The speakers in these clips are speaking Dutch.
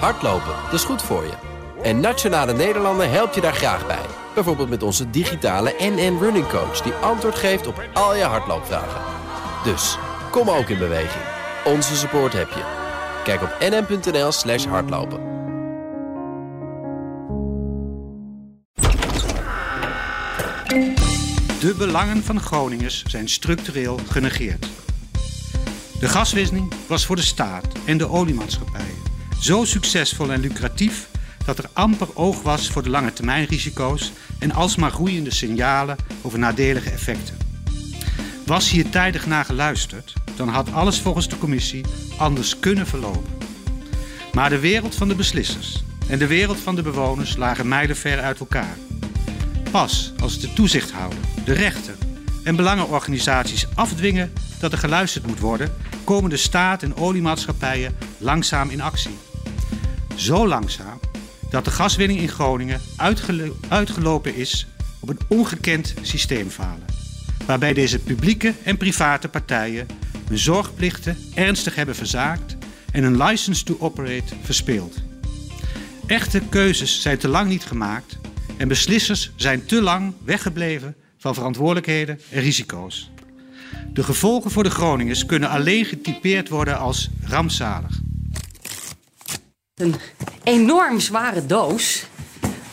Hardlopen, dat is goed voor je. En Nationale Nederlanden helpt je daar graag bij. Bijvoorbeeld met onze digitale NN Running Coach... die antwoord geeft op al je hardloopvragen. Dus, kom ook in beweging. Onze support heb je. Kijk op nn.nl slash hardlopen. De belangen van Groningers zijn structureel genegeerd. De gaswinning was voor de staat en de oliemaatschappijen zo succesvol en lucratief dat er amper oog was voor de lange termijnrisico's en alsmaar groeiende signalen over nadelige effecten. Was hier tijdig naar geluisterd, dan had alles volgens de commissie anders kunnen verlopen. Maar de wereld van de beslissers en de wereld van de bewoners lagen mijlenver uit elkaar. Pas als de toezichthouder, de rechter en belangenorganisaties afdwingen dat er geluisterd moet worden, komen de staat en oliemaatschappijen langzaam in actie. Zo langzaam dat de gaswinning in Groningen uitgelopen is op een ongekend systeemfalen. Waarbij deze publieke en private partijen hun zorgplichten ernstig hebben verzaakt en hun license to operate verspeeld. Echte keuzes zijn te lang niet gemaakt en beslissers zijn te lang weggebleven van verantwoordelijkheden en risico's. De gevolgen voor de Groningers kunnen alleen getypeerd worden als rampzalig. Een enorm zware doos.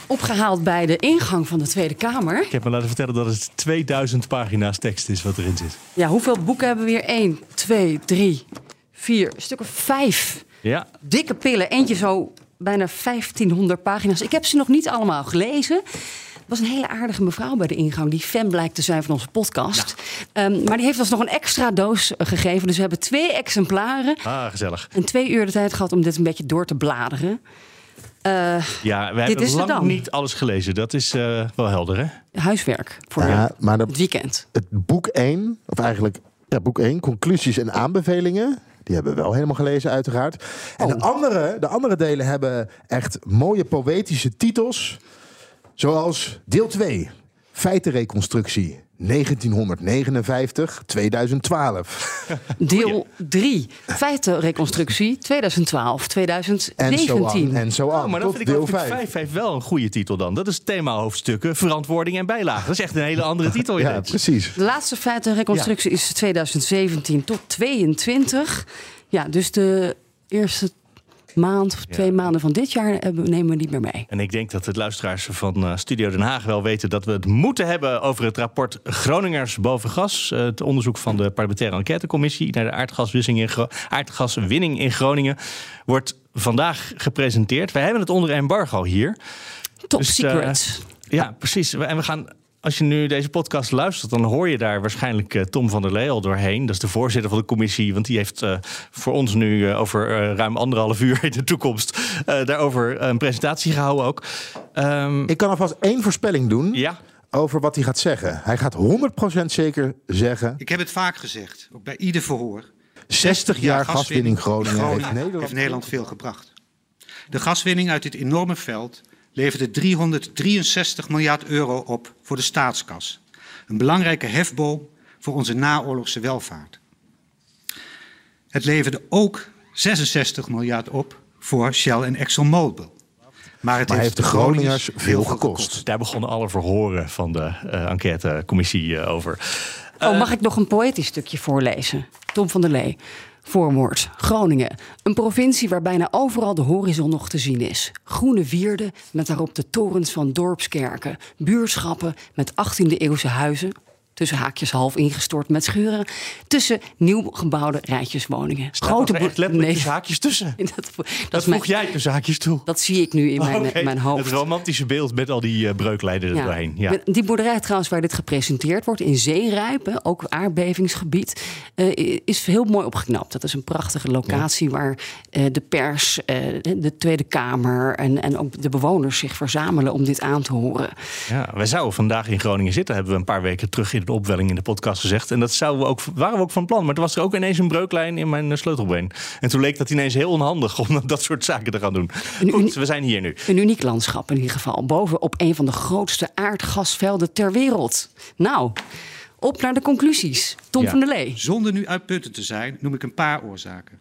Opgehaald bij de ingang van de Tweede Kamer. Ik heb me laten vertellen dat het 2000 pagina's tekst is wat erin zit. Ja, hoeveel boeken hebben we hier? 1, 2, 3, 4, stukken 5. Ja. Dikke pillen. Eentje zo bijna 1500 pagina's. Ik heb ze nog niet allemaal gelezen was een hele aardige mevrouw bij de ingang, die fan blijkt te zijn van onze podcast. Ehm, maar die heeft ons nog een extra doos eh, gegeven. Dus we hebben twee exemplaren. Ah, gezellig. En twee uur de tijd gehad om dit een beetje door te bladeren. Uh, ja, we hebben lang niet alles gelezen. Dat is uh, wel helder, hè? Huiswerk voor ja, maar het weekend. Het boek 1, of eigenlijk ja, boek 1, conclusies en aanbevelingen. Die hebben we wel helemaal gelezen, uiteraard. En de, oh. andere, de andere delen hebben echt mooie poëtische titels. Zoals deel 2, feitenreconstructie. 1959, 2012. Deel 3, feitenreconstructie 2012, 2017. En zo aan. En zo aan. Oh, maar dan vind ik deel 5. 5 heeft wel een goede titel dan. Dat is thema hoofdstukken, verantwoording en bijlagen. Dat is echt een hele andere titel. ja, precies. De laatste feitenreconstructie ja. is 2017 tot 22. Ja, dus de eerste maand of twee maanden van dit jaar nemen we niet meer mee. En ik denk dat de luisteraars van uh, Studio Den Haag wel weten dat we het moeten hebben over het rapport Groningers boven gas. Uh, het onderzoek van de parlementaire enquêtecommissie naar de aardgaswinning in, aardgaswinning in Groningen wordt vandaag gepresenteerd. Wij hebben het onder embargo hier. Top dus, secret. Uh, ja, precies. En we gaan als je nu deze podcast luistert, dan hoor je daar waarschijnlijk uh, Tom van der Lee al doorheen. Dat is de voorzitter van de commissie, want die heeft uh, voor ons nu uh, over ruim anderhalf uur in de toekomst daarover een presentatie gehouden ook. Um, Ik kan alvast één voorspelling doen. Ja? Over wat hij gaat zeggen. Hij gaat 100% zeker zeggen. Ik heb het vaak gezegd, ook bij ieder verhoor. 60 jaar gaswinning Groningen, Groningen heeft, Nederland... heeft Nederland veel gebracht. De gaswinning uit dit enorme veld leverde 363 miljard euro op voor de staatskas. Een belangrijke hefboom voor onze naoorlogse welvaart. Het leverde ook 66 miljard op voor Shell en ExxonMobil. Maar het heeft, de Groningers veel gekost. Daar begonnen alle verhoren van de uh, enquêtecommissie uh, over. Oh, mag ik nog een poëtisch stukje voorlezen? Tom van der Lee. Voormoord. Groningen. Een provincie waar bijna overal de horizon nog te zien is. Groene wierden met daarop de torens van dorpskerken. Buurschappen met 18e-eeuwse huizen tussen haakjes half ingestort met scheuren, tussen nieuw gebouwde rijtjeswoningen. Staat Grote echt letterlijk nee. haakjes tussen? dat, dat, jij tussen haakjes toe? Dat zie ik nu in mijn, mijn hoofd. Het romantische beeld met al die uh, breuklijnen er doorheen. Ja. Die boerderij trouwens waar dit gepresenteerd wordt, in Zeerijpen, ook aardbevingsgebied, uh, is heel mooi opgeknapt. Dat is een prachtige locatie waar uh, de pers, de Tweede Kamer en, en ook de bewoners zich verzamelen om dit aan te horen. Ja, wij zouden vandaag in Groningen zitten, hebben we een paar weken terug in het opwelling in de podcast gezegd. En dat zouden we ook, waren we ook van plan. Maar toen was er ook ineens een breuklijn in mijn eh, sleutelbeen. En toen leek dat ineens heel onhandig om dat soort zaken te gaan doen. Goed, we zijn hier nu. Een uniek landschap in ieder geval. Boven op een van de grootste aardgasvelden ter wereld. Nou, op naar de conclusies. Tom van der Lee. Zonder nu uitputtend te zijn, noem ik een paar oorzaken.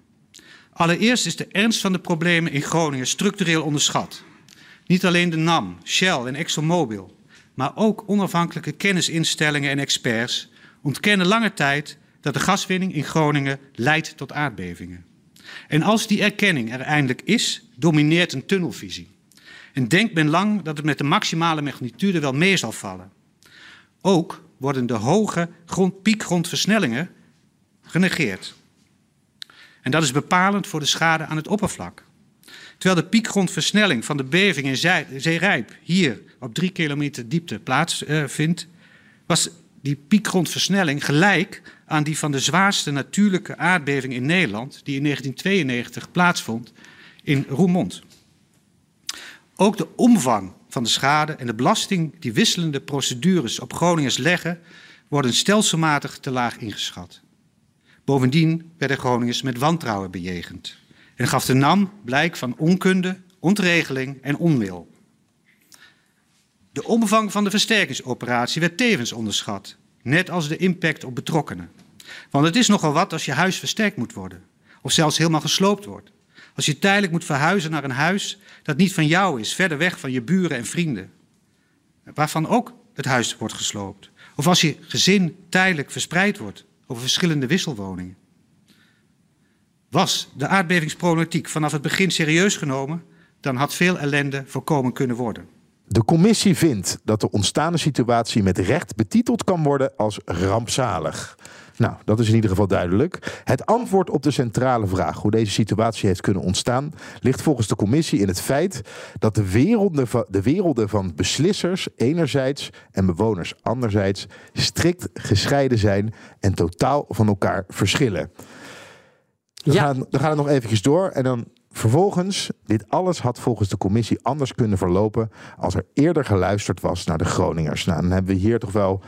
Allereerst is de ernst van de problemen in Groningen structureel onderschat. Niet alleen de NAM, Shell en ExxonMobil, maar ook onafhankelijke kennisinstellingen en experts ontkennen lange tijd dat de gaswinning in Groningen leidt tot aardbevingen. En als die erkenning er eindelijk is, domineert een tunnelvisie. En denkt men lang dat het met de maximale magnitude wel mee zal vallen. Ook worden de hoge grond, piekgrondversnellingen genegeerd. En dat is bepalend voor de schade aan het oppervlak. Terwijl de piekgrondversnelling van de beving in Zeerijp hier op drie kilometer diepte plaatsvindt, uh, was die piekgrondversnelling gelijk aan die van de zwaarste natuurlijke aardbeving in Nederland, die in 1992 plaatsvond in Roermond. Ook de omvang van de schade en de belasting die wisselende procedures op Groningers leggen, worden stelselmatig te laag ingeschat. Bovendien werden Groningers met wantrouwen bejegend en gaf de NAM blijk van onkunde, ontregeling en onwil. De omvang van de versterkingsoperatie werd tevens onderschat, net als de impact op betrokkenen. Want het is nogal wat als je huis versterkt moet worden, of zelfs helemaal gesloopt wordt. Als je tijdelijk moet verhuizen naar een huis dat niet van jou is, verder weg van je buren en vrienden, waarvan ook het huis wordt gesloopt. Of als je gezin tijdelijk verspreid wordt over verschillende wisselwoningen. Was de aardbevingsproblematiek vanaf het begin serieus genomen, dan had veel ellende voorkomen kunnen worden. De commissie vindt dat de ontstaande situatie met recht betiteld kan worden als rampzalig. Nou, dat is in ieder geval duidelijk. Het antwoord op de centrale vraag hoe deze situatie heeft kunnen ontstaan, ligt volgens de commissie in het feit dat de werelden van, de werelden van beslissers enerzijds en bewoners anderzijds strikt gescheiden zijn en totaal van elkaar verschillen. Dan, ja. dan gaan we nog eventjes door en dan Vervolgens, dit alles had volgens de commissie anders kunnen verlopen als er eerder geluisterd was naar de Groningers. Nou, dan hebben we hier toch wel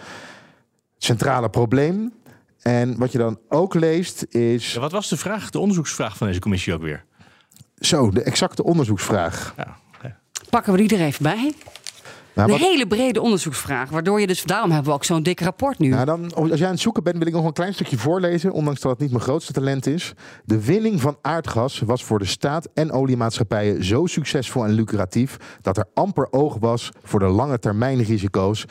het centrale probleem. En wat je dan ook leest is. Ja, wat was de vraag, de onderzoeksvraag van deze commissie ook weer? Zo, de exacte onderzoeksvraag. Ja, Pakken we die er even bij? Nou, een hele brede onderzoeksvraag, waardoor je dus daarom hebben we ook zo'n dik rapport nu. Nou, dan, als jij aan het zoeken bent, wil ik nog een klein stukje voorlezen, ondanks dat het niet mijn grootste talent is. De winning van aardgas was voor de staat en oliemaatschappijen zo succesvol en lucratief dat er amper oog was voor de lange termijn risico's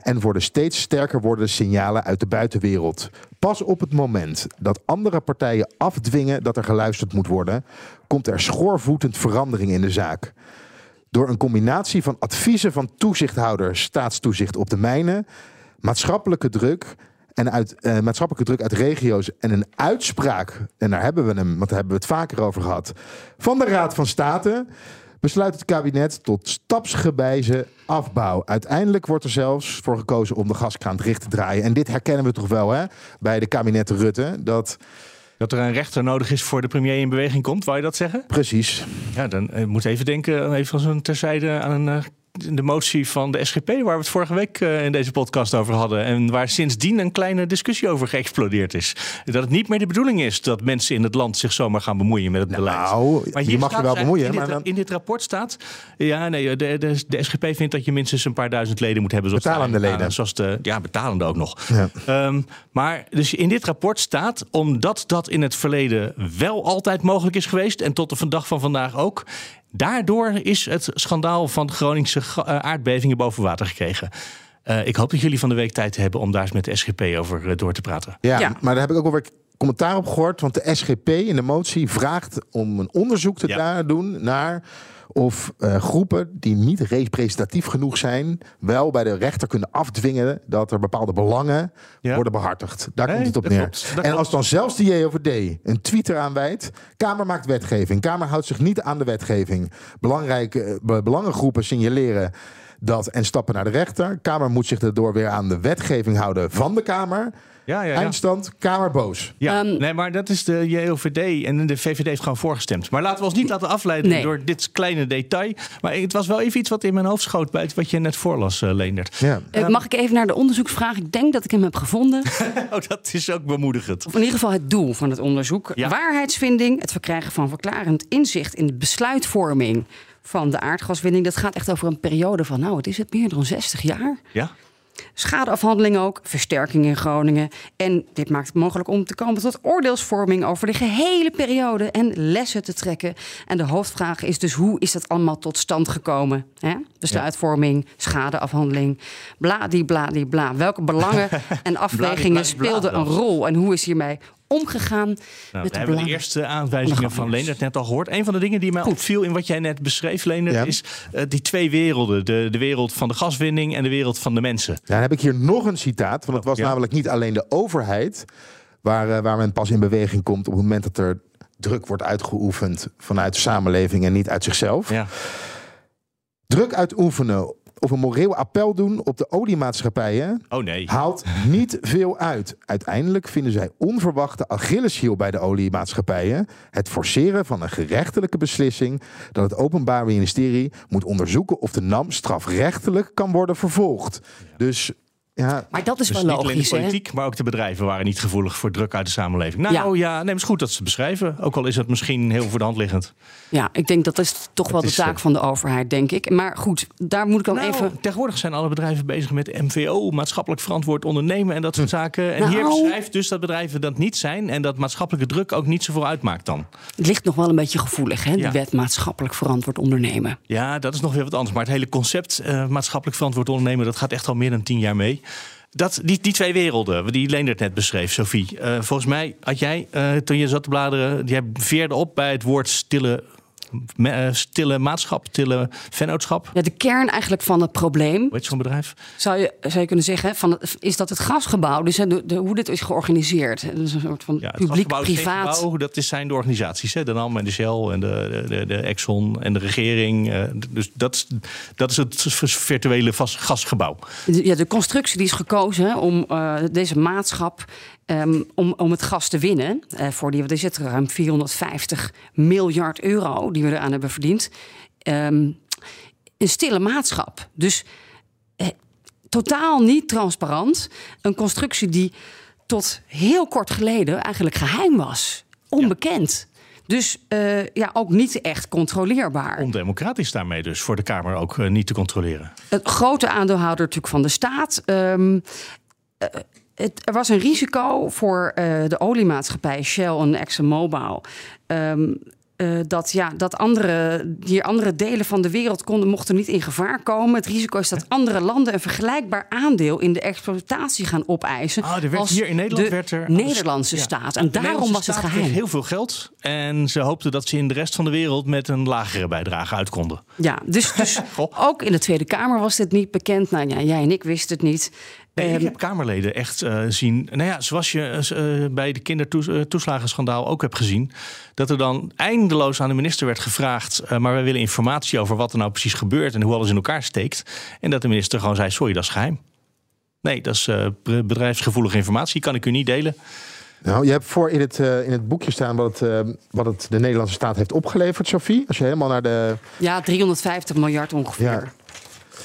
en voor de steeds sterker wordende signalen uit de buitenwereld. Pas op het moment dat andere partijen afdwingen dat er geluisterd moet worden, komt er schoorvoetend verandering in de zaak. Door een combinatie van adviezen van toezichthouder staatstoezicht op de mijnen, maatschappelijke druk en uit, eh, maatschappelijke druk uit regio's en een uitspraak, en daar hebben we hem, want daar hebben we het vaker over gehad, van de Raad van State, besluit het kabinet tot stapsgewijze afbouw. Uiteindelijk wordt er zelfs voor gekozen om de gaskraan dicht te draaien. En dit herkennen we toch wel hè, bij de kabinet Rutte. Dat dat er een rechter nodig is voor de premier in beweging komt, wou je dat zeggen? Precies. Ja, dan uh, moet even denken, even als een terzijde aan een uh, de motie van de SGP, waar we het vorige week uh, in deze podcast over hadden. En waar sindsdien een kleine discussie over geëxplodeerd is. Dat het niet meer de bedoeling is dat mensen in het land zich zomaar gaan bemoeien met het nou, beleid. Nou, maar hier mag je wel bemoeien. In, maar dit, in dit rapport staat. Ja, nee, de, de, de, SGP vindt dat je minstens een paar duizend leden moet hebben. Zoals betalende de, leden. Zoals de, ja, betalende ook nog. Ja. Um, maar dus in dit rapport staat, omdat dat in het verleden wel altijd mogelijk is geweest. En tot de dag van vandaag ook Daardoor is het schandaal van de Groningse eh, aardbevingen boven water gekregen. Uh, ik hoop dat jullie van de week tijd hebben om daar eens met de SGP over uh, door te praten. Ja, ja, maar daar heb ik ook alweer commentaar op gehoord. Want de SGP in de motie vraagt om een onderzoek te ja. doen naar of uh, groepen die niet representatief genoeg zijn, wel bij de rechter kunnen afdwingen dat er bepaalde belangen ja. worden behartigd. Daar nee, komt het op neer. Klopt, en als dan zelfs de JOVD een tweet eraan wijt, Kamer maakt wetgeving, Kamer houdt zich niet aan de wetgeving. Belangrijke uh, belangengroepen signaleren dat en stappen naar de rechter. Kamer moet zich daardoor weer aan de wetgeving houden van de Kamer. Ja, ja, ja. Eindstand, Kamer boos. Ja, um, nee, maar dat is de JOVD en de VVD heeft gewoon voorgestemd. Maar laten we ons niet laten afleiden nee. door dit kleine detail. Maar het was wel even iets wat in mijn hoofd schoot bij wat je net voorlas, uh, Leendert. Ja. Uh, mag ik even naar de onderzoeksvraag? Ik denk dat ik hem heb gevonden. oh, dat is ook bemoedigend. Of in ieder geval het doel van het onderzoek. Ja. Waarheidsvinding, het verkrijgen van verklarend inzicht in de besluitvorming van de aardgaswinning. Dat gaat echt over een periode van, nou, het is het meer dan 60 jaar. Ja. Schadeafhandeling ook, versterking in Groningen. En dit maakt het mogelijk om te komen tot oordeelsvorming over de gehele periode en lessen te trekken. En de hoofdvraag is dus hoe is dat allemaal tot stand gekomen? Hè? Besluitvorming, schadeafhandeling, bladibladibla. bla. Welke belangen en afwegingen speelden een rol en hoe is hiermee omgegaan. Nou, we hebben de eerste aanwijzingen van Leendert net al gehoord. Een van de dingen die mij opviel in wat jij net beschreef, Leendert, is uh, die twee werelden. De, de wereld van de gaswinning en de wereld van de mensen. Ja, dan heb ik hier nog een citaat. Want het was namelijk niet alleen de overheid waar, uh, waar men pas in beweging komt op het moment dat er druk wordt uitgeoefend vanuit de samenleving en niet uit zichzelf. Ja. Druk uitoefenen of een moreel appel doen op de oliemaatschappijen oh nee. haalt niet veel uit. Uiteindelijk vinden zij onverwachte Achilleshiel bij de oliemaatschappijen. Het forceren van een gerechtelijke beslissing dat het Openbaar Ministerie moet onderzoeken of de NAM strafrechtelijk kan worden vervolgd. Dus ja, maar dat is dus wel logisch. de politiek, maar ook de bedrijven waren niet gevoelig voor druk uit de samenleving. Nou ja, ja neem eens goed dat ze beschrijven. Ook al is het misschien heel voor de hand liggend. Ja, ik denk dat is toch wel de taak van de overheid, denk ik. Maar goed, daar moet ik dan nou, even. Tegenwoordig zijn alle bedrijven bezig met MVO, maatschappelijk verantwoord ondernemen en dat soort hm. zaken. En hier nou. beschrijft dus dat bedrijven dat niet zijn en dat maatschappelijke druk ook niet zoveel uitmaakt dan. Het ligt nog wel een beetje gevoelig, hè? De wet maatschappelijk verantwoord ondernemen. Ja, dat is nog weer wat anders. Maar het hele concept uh, maatschappelijk verantwoord ondernemen, dat gaat echt al meer dan tien jaar mee. Dat, die, die twee werelden, die Leendert net beschreef, Sophie. Uh, volgens mij had jij, uh, toen je zat te bladeren, jij veerde op bij het woord stille eh, stille maatschap, stille vennootschap? Ja, de kern eigenlijk van het probleem. Weet je zo'n bedrijf? Zou je, zou je kunnen zeggen, van, is dat het gasgebouw, dus de, de, hoe dit is georganiseerd. Een soort van ja, publiek-privaat. Dat is zijn de organisaties, hè? de NAM en de Shell en de, de, de Exxon en de regering. Uh, dus dat, dat is het virtuele gasgebouw. Ja, de constructie die is gekozen om uh, deze maatschap Um, om, om het gas te winnen, uh, voor die, er zit ruim 450 miljard euro die we eraan hebben verdiend. Um, een stille maatschap. Dus eh, totaal niet transparant. Een constructie die tot heel kort geleden eigenlijk geheim was. Onbekend. Dus uh, ja, ook niet echt controleerbaar. Ondemocratisch daarmee dus voor de Kamer ook uh, niet te controleren. Het grote aandeelhouder natuurlijk van de staat. Um, het, er was een risico voor uh, de oliemaatschappij Shell en ExxonMobil. Um, uh, dat, ja, dat andere, die andere delen van de wereld konden, mochten niet in gevaar komen. Het risico is dat andere landen een vergelijkbaar aandeel in de exploitatie gaan opeisen. Ah, er werd hier in Nederland de werd er Nederlandse staat. En daarom was het geheim. heel veel geld. En ze hoopten dat ze in de rest van de wereld met een lagere bijdrage uit konden. Ja, dus, dus ook in de Tweede Kamer was dit niet bekend. Nou ja, jij en ik wisten het niet. Nee, ik ehm, heb Kamerleden echt uh, zien. Nou ja, zoals je uh, bij de kindertoeslagenschandaal ook hebt gezien. Dat er dan eindeloos aan de minister werd gevraagd. Uh, maar wij willen informatie over wat er nou precies gebeurt en hoe alles in elkaar steekt. En dat de minister gewoon zei: Sorry, dat is geheim. Nee, dat is bedrijfsgevoelige informatie, kan ik u niet delen. Nou, je hebt voor in het, in het boekje staan wat het, wat het de Nederlandse staat heeft opgeleverd, Sophie. Als je helemaal naar de. Ja, 350 miljard ongeveer. Ja.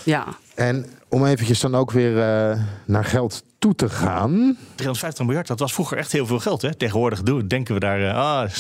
Ja. En om eventjes dan ook weer uh, naar geld toe te gaan. 350 miljard, dat was vroeger echt heel veel geld. Hè? Tegenwoordig denken we daar, uh,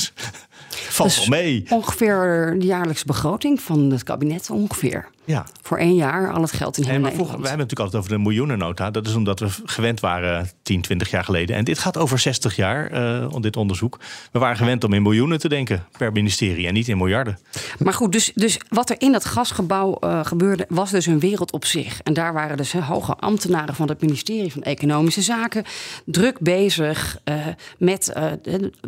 valt wel mee. Ongeveer de jaarlijkse begroting van het kabinet, ongeveer. Ja. Voor één jaar al het geld in heel Nederland. We hebben het natuurlijk altijd over de miljoenennota. Dat is omdat we gewend waren 10, 20 jaar geleden. En dit gaat over 60 jaar, uh, dit onderzoek. We waren gewend om in miljoenen te denken per ministerie en niet in miljarden. Maar goed, dus, dus wat er in dat gasgebouw uh, gebeurde, was dus een wereld op zich. En daar waren dus hoge ambtenaren van het ministerie van Economische Zaken druk bezig uh, met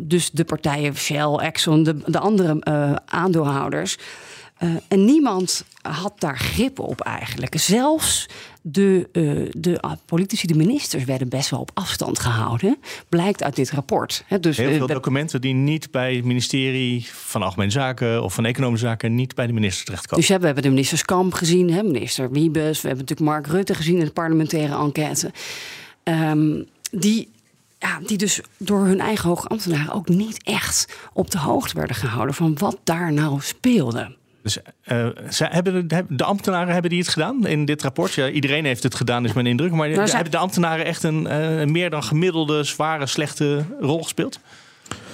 dus de partijen Shell, Exxon, de, de andere aandeelhouders. Uh, en niemand had daar grip op eigenlijk. Zelfs de, uh, de uh, politici, de ministers, werden best wel op afstand gehouden. Blijkt uit dit rapport. dus, Heel veel documenten die niet bij het ministerie van Algemene Zaken of van Economische Zaken niet bij de minister terechtkomen. Dus we hebben de minister Kamp gezien, hè, minister Wiebes. We hebben natuurlijk Mark Rutte gezien in de parlementaire enquête. Um, die ja, die dus door hun eigen hoge ambtenaren ook niet echt op de hoogte werden gehouden van wat daar nou speelde. Dus uh, hebben de, de, ambtenaren hebben die het gedaan in dit rapport? Ja, iedereen heeft het gedaan, is mijn indruk. Maar nou, hebben de ambtenaren echt een uh, meer dan gemiddelde, zware, slechte rol gespeeld?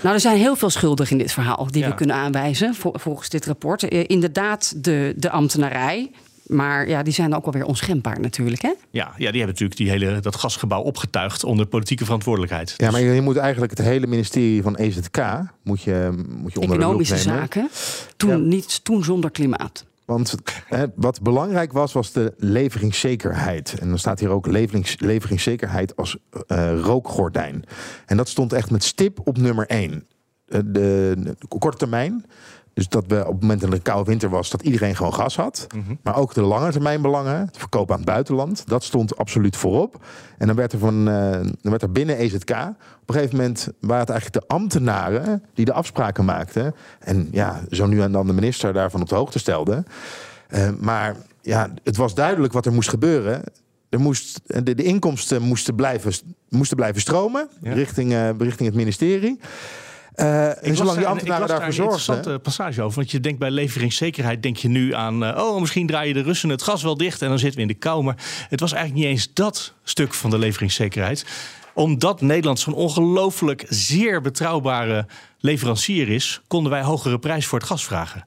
Nou, er zijn heel veel schuldigen in dit verhaal die we kunnen aanwijzen volgens dit rapport. Uh, inderdaad, de, de ambtenarij, Maar ja, die zijn ook alweer onschendbaar natuurlijk, hè? Ja, ja, die hebben natuurlijk die hele, dat gasgebouw opgetuigd onder politieke verantwoordelijkheid. Ja, maar je, je moet eigenlijk het hele ministerie van EZK moet je, moet je onder Economische de loep nemen. zaken. Toen, Ja. niet, toen zonder klimaat. Want hè, wat belangrijk was, was de leveringszekerheid. En dan staat hier ook leverings, leveringszekerheid als eh, rookgordijn. En dat stond echt met stip op nummer één. Eh, de, de korte termijn. Dus dat we op het moment dat er een koude winter was, dat iedereen gewoon gas had. Maar ook de lange termijn belangen, het verkoop aan het buitenland, dat stond absoluut voorop. En dan werd er, van, eh, dan werd er binnen EZK, op een gegeven moment waren het eigenlijk de ambtenaren die de afspraken maakten. En ja, zo nu en dan de minister daarvan op de hoogte stelde. Eh, maar ja, het was duidelijk wat er moest gebeuren. Er moest, de, de inkomsten moesten blijven, moesten blijven stromen Ja. richting, eh, richting het ministerie. Eh, en Ik zolang las die ambtenaren daarvoor een zorgden. interessante passage over. Want je denkt bij leveringszekerheid, denk je nu aan... eh, oh, misschien draaien de Russen het gas wel dicht en dan zitten we in de kou. Maar het was eigenlijk niet eens dat stuk van de leveringszekerheid. Omdat Nederland zo'n ongelooflijk zeer betrouwbare leverancier is... konden wij hogere prijs voor het gas vragen.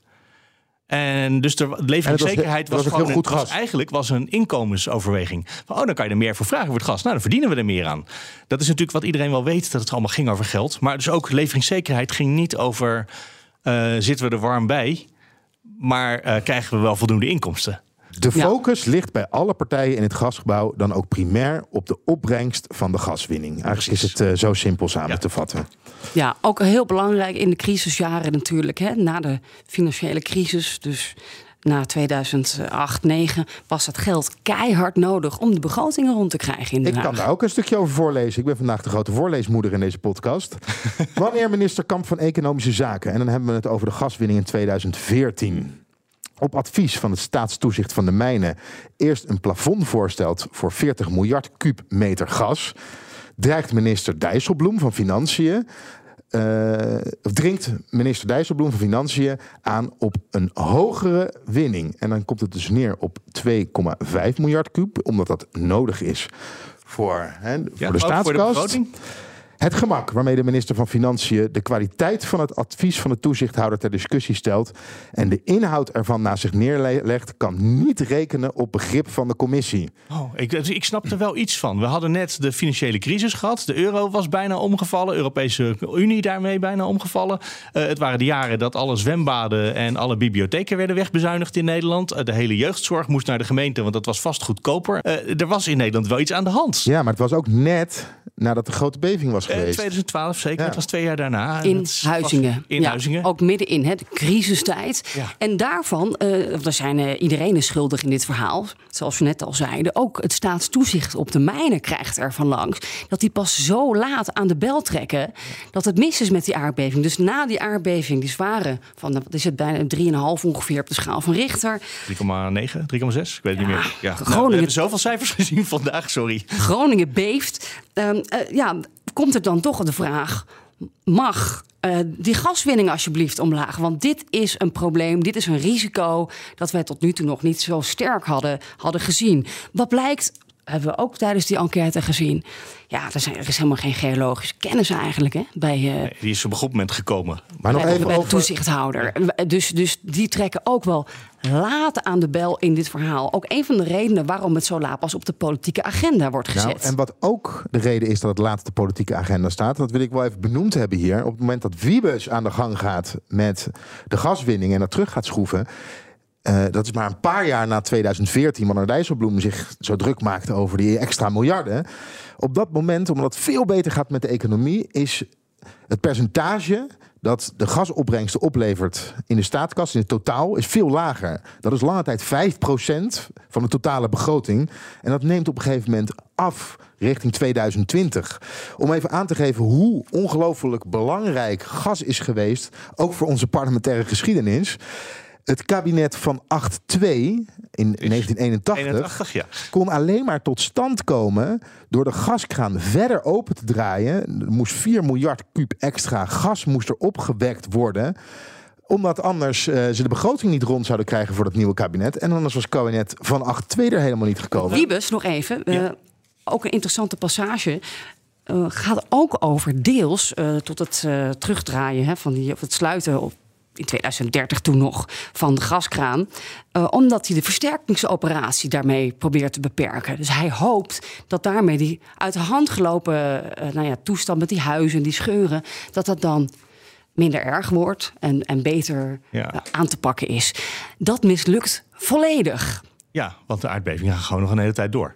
En dus de leveringszekerheid was, gewoon een- was eigenlijk was een inkomensoverweging. Van, oh, dan kan je er meer voor vragen voor het gas. Nou, dan verdienen we er meer aan. Dat is natuurlijk wat iedereen wel weet, dat het allemaal ging over geld. Maar dus ook leveringszekerheid ging niet over... eh, zitten we er warm bij, maar eh, krijgen we wel voldoende inkomsten. De Ja. focus ligt bij alle partijen in het gasgebouw dan ook primair op de opbrengst van de gaswinning. Eigenlijk is het eh, zo simpel samen Ja. te vatten. Ja, ook heel belangrijk in de crisisjaren natuurlijk. Hè, na de financiële crisis, dus na 2008, 2009, was dat geld keihard nodig om de begrotingen rond te krijgen in Den Ik kan daar ook een stukje over voorlezen. Ik ben vandaag de grote voorleesmoeder in deze podcast. Wanneer minister Kamp van Economische Zaken, en dan hebben we het over de gaswinning in 2014. Op advies van het staatstoezicht van de mijnen eerst een plafond voorstelt voor 40 miljard kuubmeter gas, dreigt minister Dijsselbloem van Financiën of dringt minister Dijsselbloem van Financiën aan op een hogere winning. En dan komt het dus neer op 2,5 miljard kuub, omdat dat nodig is voor, hè, voor de ook voor de staatskast. Het gemak waarmee de minister van Financiën de kwaliteit van het advies van de toezichthouder ter discussie stelt en de inhoud ervan naast zich neerlegt, kan niet rekenen op begrip van de commissie. Oh, ik, ik snap er wel iets van. We hadden net de financiële crisis gehad. De euro was bijna omgevallen. Europese Unie daarmee bijna omgevallen. Eh, het waren de jaren dat alle zwembaden en alle bibliotheken werden wegbezuinigd in Nederland. Eh, de hele jeugdzorg moest naar de gemeente, want dat was vast goedkoper. Eh, er was in Nederland wel iets aan de hand. Ja, maar het was ook net nadat de grote beving was geweest. 2012 zeker. Ja. Het was twee jaar daarna. In Dat Huizingen. In ja, Huizingen. Ook middenin, hè, de crisistijd. Ja. En daarvan, eh er zijn eh, iedereen is schuldig in dit verhaal. Zoals we net al zeiden. Ook het staatstoezicht op de mijnen krijgt ervan langs. Dat die pas zo laat aan de bel trekken. Dat het mis is met die aardbeving. Dus na die aardbeving, die zware, van wat is het bijna 3,5 ongeveer op de schaal van Richter. 3,9, 3,6? Ik weet het niet meer. Ja. Nou, Groningen- we hebben zoveel cijfers gezien vandaag, sorry. Groningen beeft. Ehm, eh, ja, komt er dan toch de vraag: mag eh, die gaswinning alsjeblieft omlaag? Want dit is een probleem, dit is een risico dat wij tot nu toe nog niet zo sterk hadden, hadden gezien. Wat blijkt, hebben we ook tijdens die enquête gezien. Ja, er, zijn, er is helemaal geen geologische kennis eigenlijk hè, bij, eh, Die is op een goed moment gekomen. Maar nog bij, even bij de over, toezichthouder. Dus, dus die trekken ook wel laat aan de bel in dit verhaal. Ook een van de redenen waarom het zo laat pas op de politieke agenda wordt gezet. Nou, en wat ook de reden is dat het laatste politieke agenda staat, dat wil ik wel even benoemd hebben hier. Op het moment dat Wiebes aan de gang gaat met de gaswinning en dat terug gaat schroeven. Eh, dat is maar een paar jaar na 2014, wanneer Dijsselbloem zich zo druk maakte over die extra miljarden. Op dat moment, omdat het veel beter gaat met de economie, is het percentage dat de gasopbrengsten oplevert in de staatskast, in het totaal, is veel lager. Dat is lange tijd 5% van de totale begroting. En dat neemt op een gegeven moment af richting 2020. Om even aan te geven hoe ongelooflijk belangrijk gas is geweest, ook voor onze parlementaire geschiedenis. Het kabinet van 8-2 in 1981 81, ja. kon alleen maar tot stand komen door de gaskraan verder open te draaien. Er moest 4 miljard kuub extra gas moest er opgewekt worden omdat anders eh, ze de begroting niet rond zouden krijgen voor dat nieuwe kabinet. En anders was het kabinet van 8-2 er helemaal niet gekomen. Wiebes, nog even. eh, Ja. ook een interessante passage. eh, gaat ook over deels eh, tot het eh, terugdraaien hè, van die, of het sluiten op in 2030 toen nog, van de gaskraan. Uh, omdat hij de versterkingsoperatie daarmee probeert te beperken. Dus hij hoopt dat daarmee die uit de hand gelopen uh, nou ja, toestand met die huizen en die scheuren, dat dat dan minder erg wordt en, en beter ja. uh, aan te pakken is. Dat mislukt volledig. Ja, want de aardbevingen gaan gewoon nog een hele tijd door.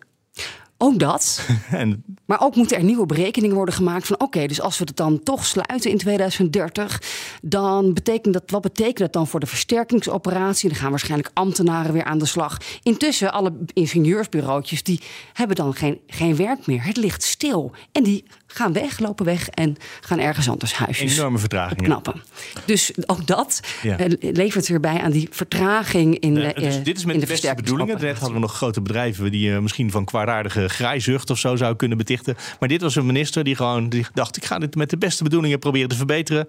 Ook dat. en... Maar ook moeten er nieuwe berekeningen worden gemaakt van oké, dus als we het dan toch sluiten in 2030, dan betekent dat, wat betekent dat dan voor de versterkingsoperatie? Dan gaan waarschijnlijk ambtenaren weer aan de slag. Intussen, alle ingenieursbureautjes, die hebben dan geen, geen werk meer. Het ligt stil. En die gaan weg, lopen weg en gaan ergens anders huisjes Enorme vertragingen. Knappen. Dus ook dat ja. Eh, levert weer bij aan die vertraging in, de, dus dit is met de, beste bedoelingen. Net hadden we nog grote bedrijven die uh, misschien van kwaadaardige grijzucht of zo zou kunnen betichten. Maar dit was een minister die gewoon die dacht: ik ga dit met de beste bedoelingen proberen te verbeteren.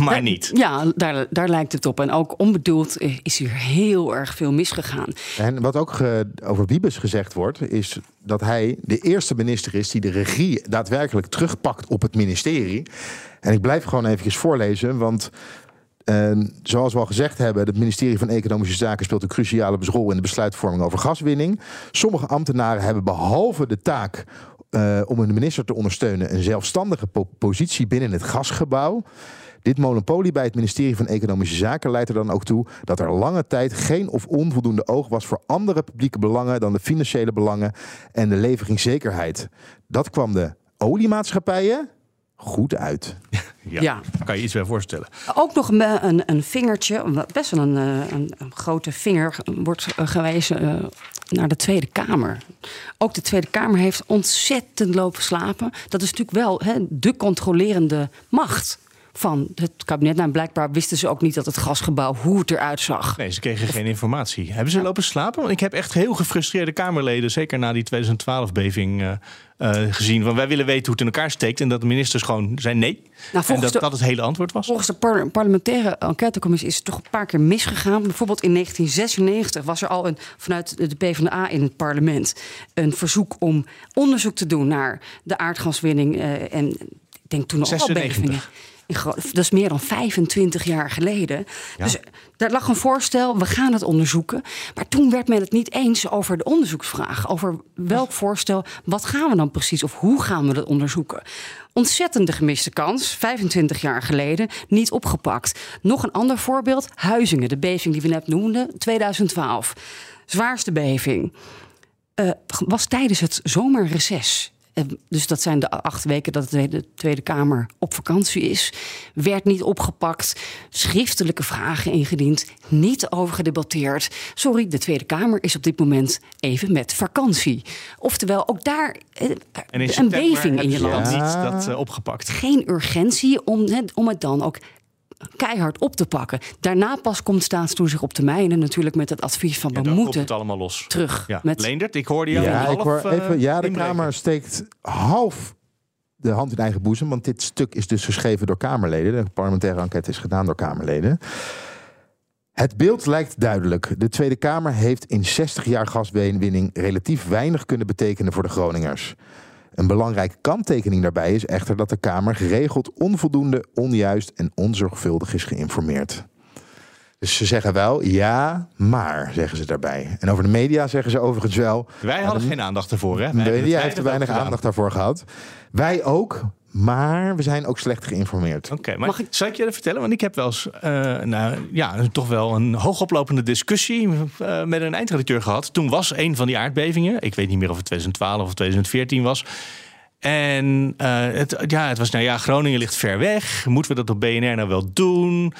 Maar niet. Ja, daar, daar lijkt het op. En ook onbedoeld is hier heel erg veel misgegaan. En wat ook over Wiebes gezegd wordt, is dat hij de eerste minister is die de regie daadwerkelijk terugpakt op het ministerie. En ik blijf gewoon eventjes voorlezen, want uh, zoals we al gezegd hebben, het ministerie van Economische Zaken speelt een cruciale rol in de besluitvorming over gaswinning. Sommige ambtenaren hebben behalve de taak uh, om een minister te ondersteunen een zelfstandige po positie binnen het gasgebouw. Dit monopolie bij het ministerie van Economische Zaken leidt er dan ook toe dat er lange tijd geen of onvoldoende oog was voor andere publieke belangen dan de financiële belangen en de leveringszekerheid. Dat kwam de oliemaatschappijen goed uit. Ja, ja. kan je iets bij voorstellen. Ook nog een, een, een vingertje, best wel een, eh, een, een, grote vinger, wordt eh, gewezen uh, naar de Tweede Kamer. Ook de Tweede Kamer heeft ontzettend lopen slapen. Dat is natuurlijk wel he, de controlerende macht van het kabinet. Nou, blijkbaar wisten ze ook niet dat het gasgebouw hoe het eruit zag. Nee, ze kregen geen informatie. Hebben ze lopen slapen? Want ik heb echt heel gefrustreerde Kamerleden, zeker na die 2012-beving, uh, uh, gezien. Want wij willen weten hoe het in elkaar steekt. En dat de ministers gewoon zijn nee. Nou, en dat de, dat het hele antwoord was. Volgens de par parlementaire enquêtecommissie is het toch een paar keer misgegaan. Bijvoorbeeld in 1996 was er al een, vanuit de PvdA in het parlement een verzoek om onderzoek te doen naar de aardgaswinning. Uh, en ik denk toen nog al bevingen. Dat is meer dan 25 jaar geleden. Dus daar lag een voorstel, we gaan het onderzoeken. Maar toen werd men het niet eens over de onderzoeksvraag. Over welk voorstel, wat gaan we dan precies of hoe gaan we dat onderzoeken? Ontzettende gemiste kans, 25 jaar geleden, niet opgepakt. Nog een ander voorbeeld, Huizingen, de beving die we net noemden, 2012. Zwaarste beving. Uh, was tijdens het zomerreces dus dat zijn de acht weken dat de Tweede Kamer op vakantie is. Werd niet opgepakt. Schriftelijke vragen ingediend. Niet over gedebatteerd. Sorry, de Tweede Kamer is op dit moment even met vakantie. Oftewel, ook daar eh, een beving in je land. Niet dat uh, opgepakt. Geen urgentie om, om het dan ook keihard op te pakken. Daarna pas komt staatstoezicht op termijn en natuurlijk met het advies van we moeten het allemaal los. terug. Ja. Met... Leendert, ik hoorde jou ja, half, ik hoor even, ja, de Kamer steekt half de hand in eigen boezem, want dit stuk is dus geschreven door Kamerleden. De parlementaire enquête is gedaan door Kamerleden. Het beeld lijkt duidelijk. De Tweede Kamer heeft in 60 jaar gaswinning relatief weinig kunnen betekenen voor de Groningers. Een belangrijke kanttekening daarbij is echter dat de Kamer geregeld onvoldoende, onjuist en onzorgvuldig is geïnformeerd. Dus ze zeggen wel ja, maar, zeggen ze daarbij. En over de media zeggen ze overigens wel. Wij hadden geen aandacht ervoor, hè? De media heeft er weinig aandacht daarvoor gehad. Wij ook, maar we zijn ook slecht geïnformeerd. Oké, maar Mag ik... zal ik je vertellen? Want ik heb wel eens, uh, nou, ja, toch wel een hoogoplopende discussie uh, met een eindredacteur gehad. Toen was een van die aardbevingen, ik weet niet meer of het 2012 of 2014 was. En uh, het, ja, het was, nou ja, Groningen ligt ver weg. Moeten we dat op BNR nou wel doen?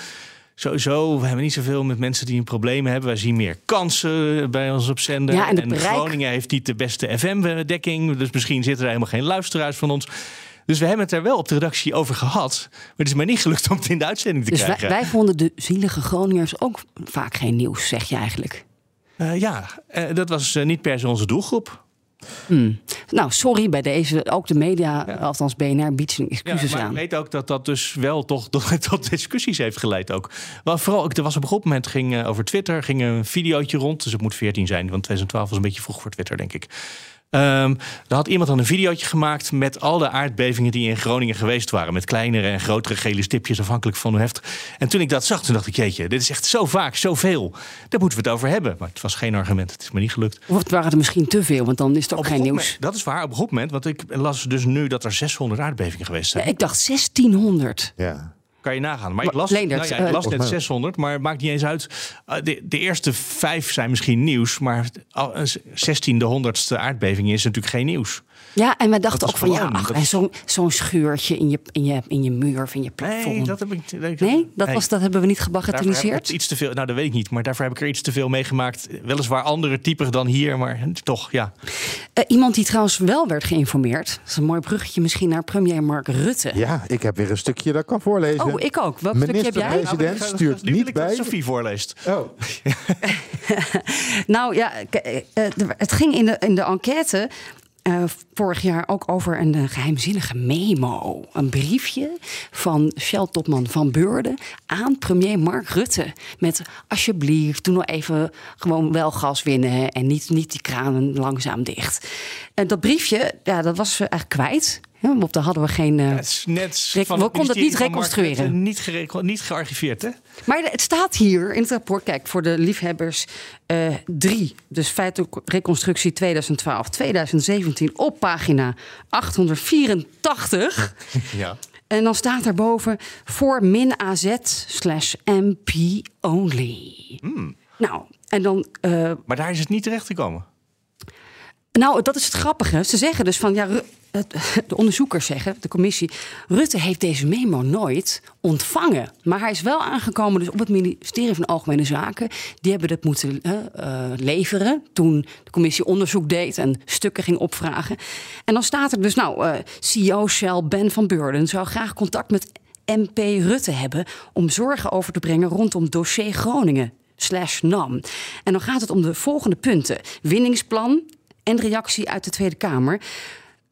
Sowieso, we hebben niet zoveel met mensen die een probleem hebben. Wij zien meer kansen bij ons op zender. Ja, en, en Groningen heeft niet de beste FM-dekking. Dus misschien zitten er helemaal geen luisteraars van ons. Dus we hebben het er wel op de redactie over gehad. Maar het is mij niet gelukt om het in de uitzending te dus krijgen. Wij, wij vonden de zielige Groningers ook vaak geen nieuws, zeg je eigenlijk? Uh, ja, uh, dat was uh, niet per se onze doelgroep. Hmm. Nou, sorry bij deze. Ook de media, ja. althans BNR, biedt zijn excuses ja, maar aan. Ik weet ook dat dat dus wel toch tot, tot discussies heeft geleid ook. Maar vooral, er was op een goed moment ging over Twitter ging een videootje rond. Dus het moet 14 zijn, want 2012 was een beetje vroeg voor Twitter, denk ik. Um, er had iemand dan een videootje gemaakt met al de aardbevingen die in Groningen geweest waren. Met kleinere en grotere gele stipjes, afhankelijk van hoe heftig. En toen ik dat zag, toen dacht ik, jeetje, dit is echt zo vaak, zoveel. Daar moeten we het over hebben. Maar het was geen argument, het is me niet gelukt. Of het waren er misschien te veel, want dan is er ook geen nieuws. dat is waar, op een goed moment. Want ik las dus nu dat er 600 aardbevingen geweest zijn. Ja, ik dacht 1600. Ja. Kan je nagaan. Maar ik las, nou ja, ik las net 600, maar het maakt niet eens uit. Eh, de, de eerste vijf zijn misschien nieuws, maar 16e, 100ste aardbeving is natuurlijk geen nieuws. Ja, en we dachten ook van ja, ach, en zo'n zo'n scheurtje in je, in, je, in je muur of in je plafond. Nee, dat heb ik. Nee, nee dat, Was, dat hebben we niet gebagatelliseerd. Iets te veel, nou, dat weet ik niet, maar daarvoor heb ik er iets te veel meegemaakt. Weliswaar andere typen dan hier, maar toch, ja. Uh, iemand die trouwens wel werd geïnformeerd. Dat is een mooi bruggetje misschien naar premier Mark Rutte. Ja, ik heb weer een stukje dat kan voorlezen. Oh, ik ook. Welk stukje heb jij? Minister-president nou, stuurt niet bij. Sophie voorleest. Oh. nou ja, uh, het ging in de, in de enquête uh, vorig jaar ook over een uh, geheimzinnige memo. Een briefje van Shell-topman Van Beurden aan premier Mark Rutte. Met alsjeblieft, doe nou even gewoon wel gas winnen en niet, niet die kranen langzaam dicht. En dat briefje, ja, dat was eigenlijk kwijt. Ja, op daar hadden we geen. Uh, net we konden het niet reconstrueren. niet, niet gearchiveerd, hè? Maar het staat hier in het rapport. Kijk, voor de liefhebbers uh, drie. Dus feitelijk reconstructie 2012, 2017 op pagina 884. Ja. En dan staat erboven voor min AZ slash MP only. Hmm. Nou, en dan. Uh, maar daar is het niet terecht gekomen. Nou, dat is het grappige. Ze zeggen dus van ja, de onderzoekers zeggen, de commissie, Rutte heeft deze memo nooit ontvangen. Maar hij is wel aangekomen dus op het ministerie van Algemene Zaken. Die hebben dat moeten uh, leveren toen de commissie onderzoek deed en stukken ging opvragen. En dan staat er dus, nou, uh, CEO Shell Ben van Beurden zou graag contact met MP Rutte hebben om zorgen over te brengen rondom dossier Groningen slash NAM. En dan gaat het om de volgende punten. Winningsplan en reactie uit de Tweede Kamer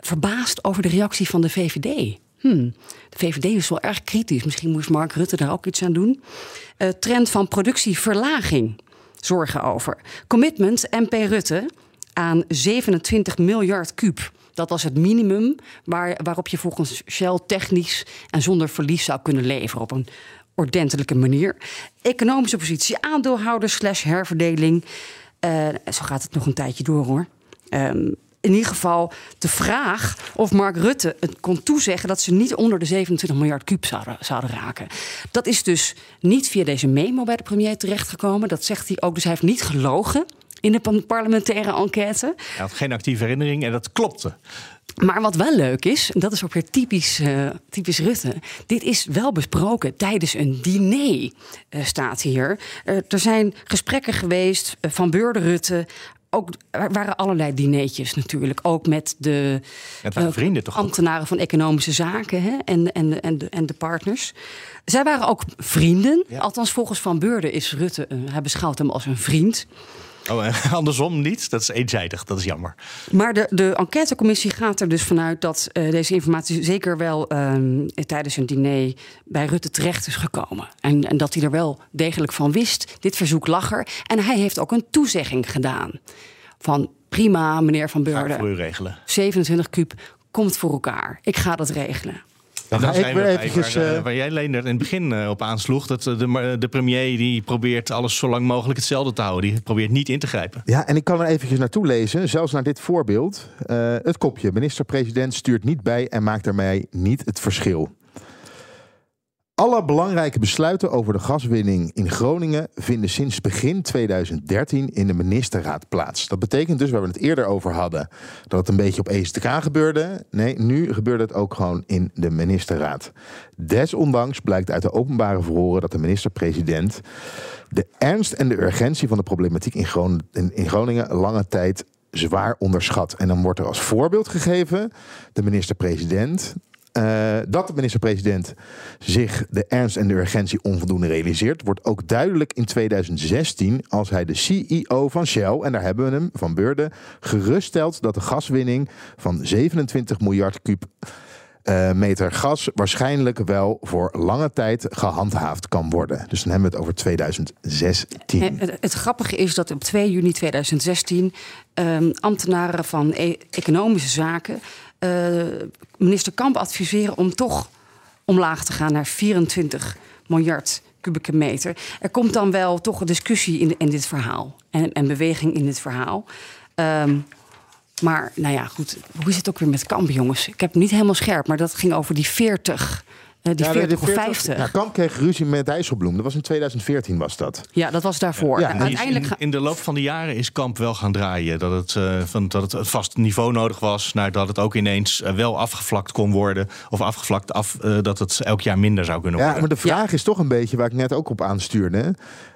verbaasd over de reactie van de VVD. Hmm, de VVD is wel erg kritisch. Misschien moest Mark Rutte daar ook iets aan doen. Uh, trend van productieverlaging. Zorgen over. Commitment MP Rutte aan 27 miljard kuub. Dat was het minimum waar, waarop je volgens Shell technisch en zonder verlies zou kunnen leveren op een ordentelijke manier. Economische positie, aandeelhouders slash herverdeling. Uh, zo gaat het nog een tijdje door hoor. Um, in ieder geval de vraag of Mark Rutte het kon toezeggen dat ze niet onder de 27 miljard kuub zouden, zouden raken. Dat is dus niet via deze memo bij de premier terechtgekomen. Dat zegt hij ook. Dus hij heeft niet gelogen in de parlementaire enquête. Hij had geen actieve herinnering en dat klopte. Maar wat wel leuk is, en dat is ook weer typisch, uh, typisch Rutte. Dit is wel besproken tijdens een diner, uh, staat hier. Uh, er zijn gesprekken geweest van Beurde Rutte ook, er waren allerlei dineetjes natuurlijk. Ook met de vrienden, toch ambtenaren van economische zaken hè, en, en, en, de, en de partners. Zij waren ook vrienden. Althans, volgens Van Beurden is Rutte, uh, hij beschouwt hem als een vriend. Oh, en andersom niet? Dat is eenzijdig, dat is jammer. Maar de, de enquêtecommissie gaat er dus vanuit dat uh, deze informatie zeker wel uh, tijdens een diner bij Rutte terecht is gekomen. En, en dat hij er wel degelijk van wist. Dit verzoek lag er. En hij heeft ook een toezegging gedaan. Van prima, meneer Van Beurden. voor u regelen. 27 kuub komt voor elkaar. Ik ga dat regelen. Dan ga ik weer eventjes... Waar, uh, waar jij Leender in het begin uh, op aansloeg. Dat de, de premier die probeert alles zo lang mogelijk hetzelfde te houden. Die probeert niet in te grijpen. Ja, en ik kan er eventjes naartoe lezen. Zelfs naar dit voorbeeld. Uh, het kopje. Minister-president stuurt niet bij en maakt daarmee niet het verschil. Alle belangrijke besluiten over de gaswinning in Groningen vinden sinds begin 2013 in de ministerraad plaats. Dat betekent dus, waar we het eerder over hadden, dat het een beetje op ESTK gebeurde. Nee, nu gebeurt het ook gewoon in de ministerraad. Desondanks blijkt uit de openbare verhoren dat de minister-president de ernst en de urgentie van de problematiek in Groningen lange tijd zwaar onderschat. En dan wordt er als voorbeeld gegeven de minister-president uh, dat de minister-president zich de ernst en de urgentie onvoldoende realiseert, wordt ook duidelijk in 2016 als hij de CEO van Shell, en daar hebben we hem, van Beurden, geruststelt dat de gaswinning van 27 miljard kuub eh, meter gas waarschijnlijk wel voor lange tijd gehandhaafd kan worden. Dus dan hebben we het over 2016. Het, grappige is dat op 2 juni 2016 ehm, ambtenaren van e- economische zaken eh, minister Kamp adviseren om toch omlaag te gaan naar 24 miljard kubieke meter. Er komt dan wel toch een discussie in, in dit verhaal en, en beweging in dit verhaal. Ehm, maar nou ja, goed. Hoe is het ook weer met Kamp, jongens? Ik heb het niet helemaal scherp, maar dat ging over die 40. Eh, die Ja, 40 de of 50. Ja, Kamp kreeg ruzie met Dijsselbloem. Dat was in 2014 was dat. Ja, dat was daarvoor. Ja, uiteindelijk in, de loop van de jaren is Kamp wel gaan draaien. Dat het, eh, van, dat het vast niveau nodig was. Naar dat het ook ineens eh, wel afgevlakt kon worden. Of afgevlakt af, eh, dat het elk jaar minder zou kunnen Ja, worden. maar de vraag is toch een beetje waar ik net ook op aanstuurde.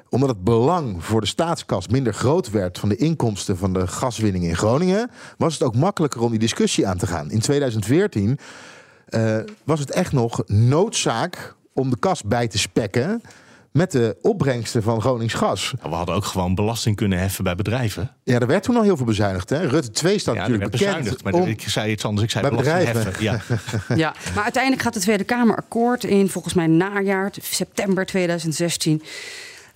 Omdat het belang voor de staatskas minder groot werd van de inkomsten van de gaswinning in Groningen, was het ook makkelijker om die discussie aan te gaan. In 2014 eh, was het echt nog noodzaak om de kas bij te spekken met de opbrengsten van Gronings gas. We hadden ook gewoon belasting kunnen heffen bij bedrijven. Ja, er werd toen al heel veel bezuinigd. Hè? Rutte 2 staat Ja, natuurlijk bekend. bezuinigd. Maar om- ik zei iets anders. Ik zei Bij belasting bedrijven. heffen. Ja. Ja, maar uiteindelijk gaat de Tweede Kamer akkoord in volgens mij najaar, september 2016.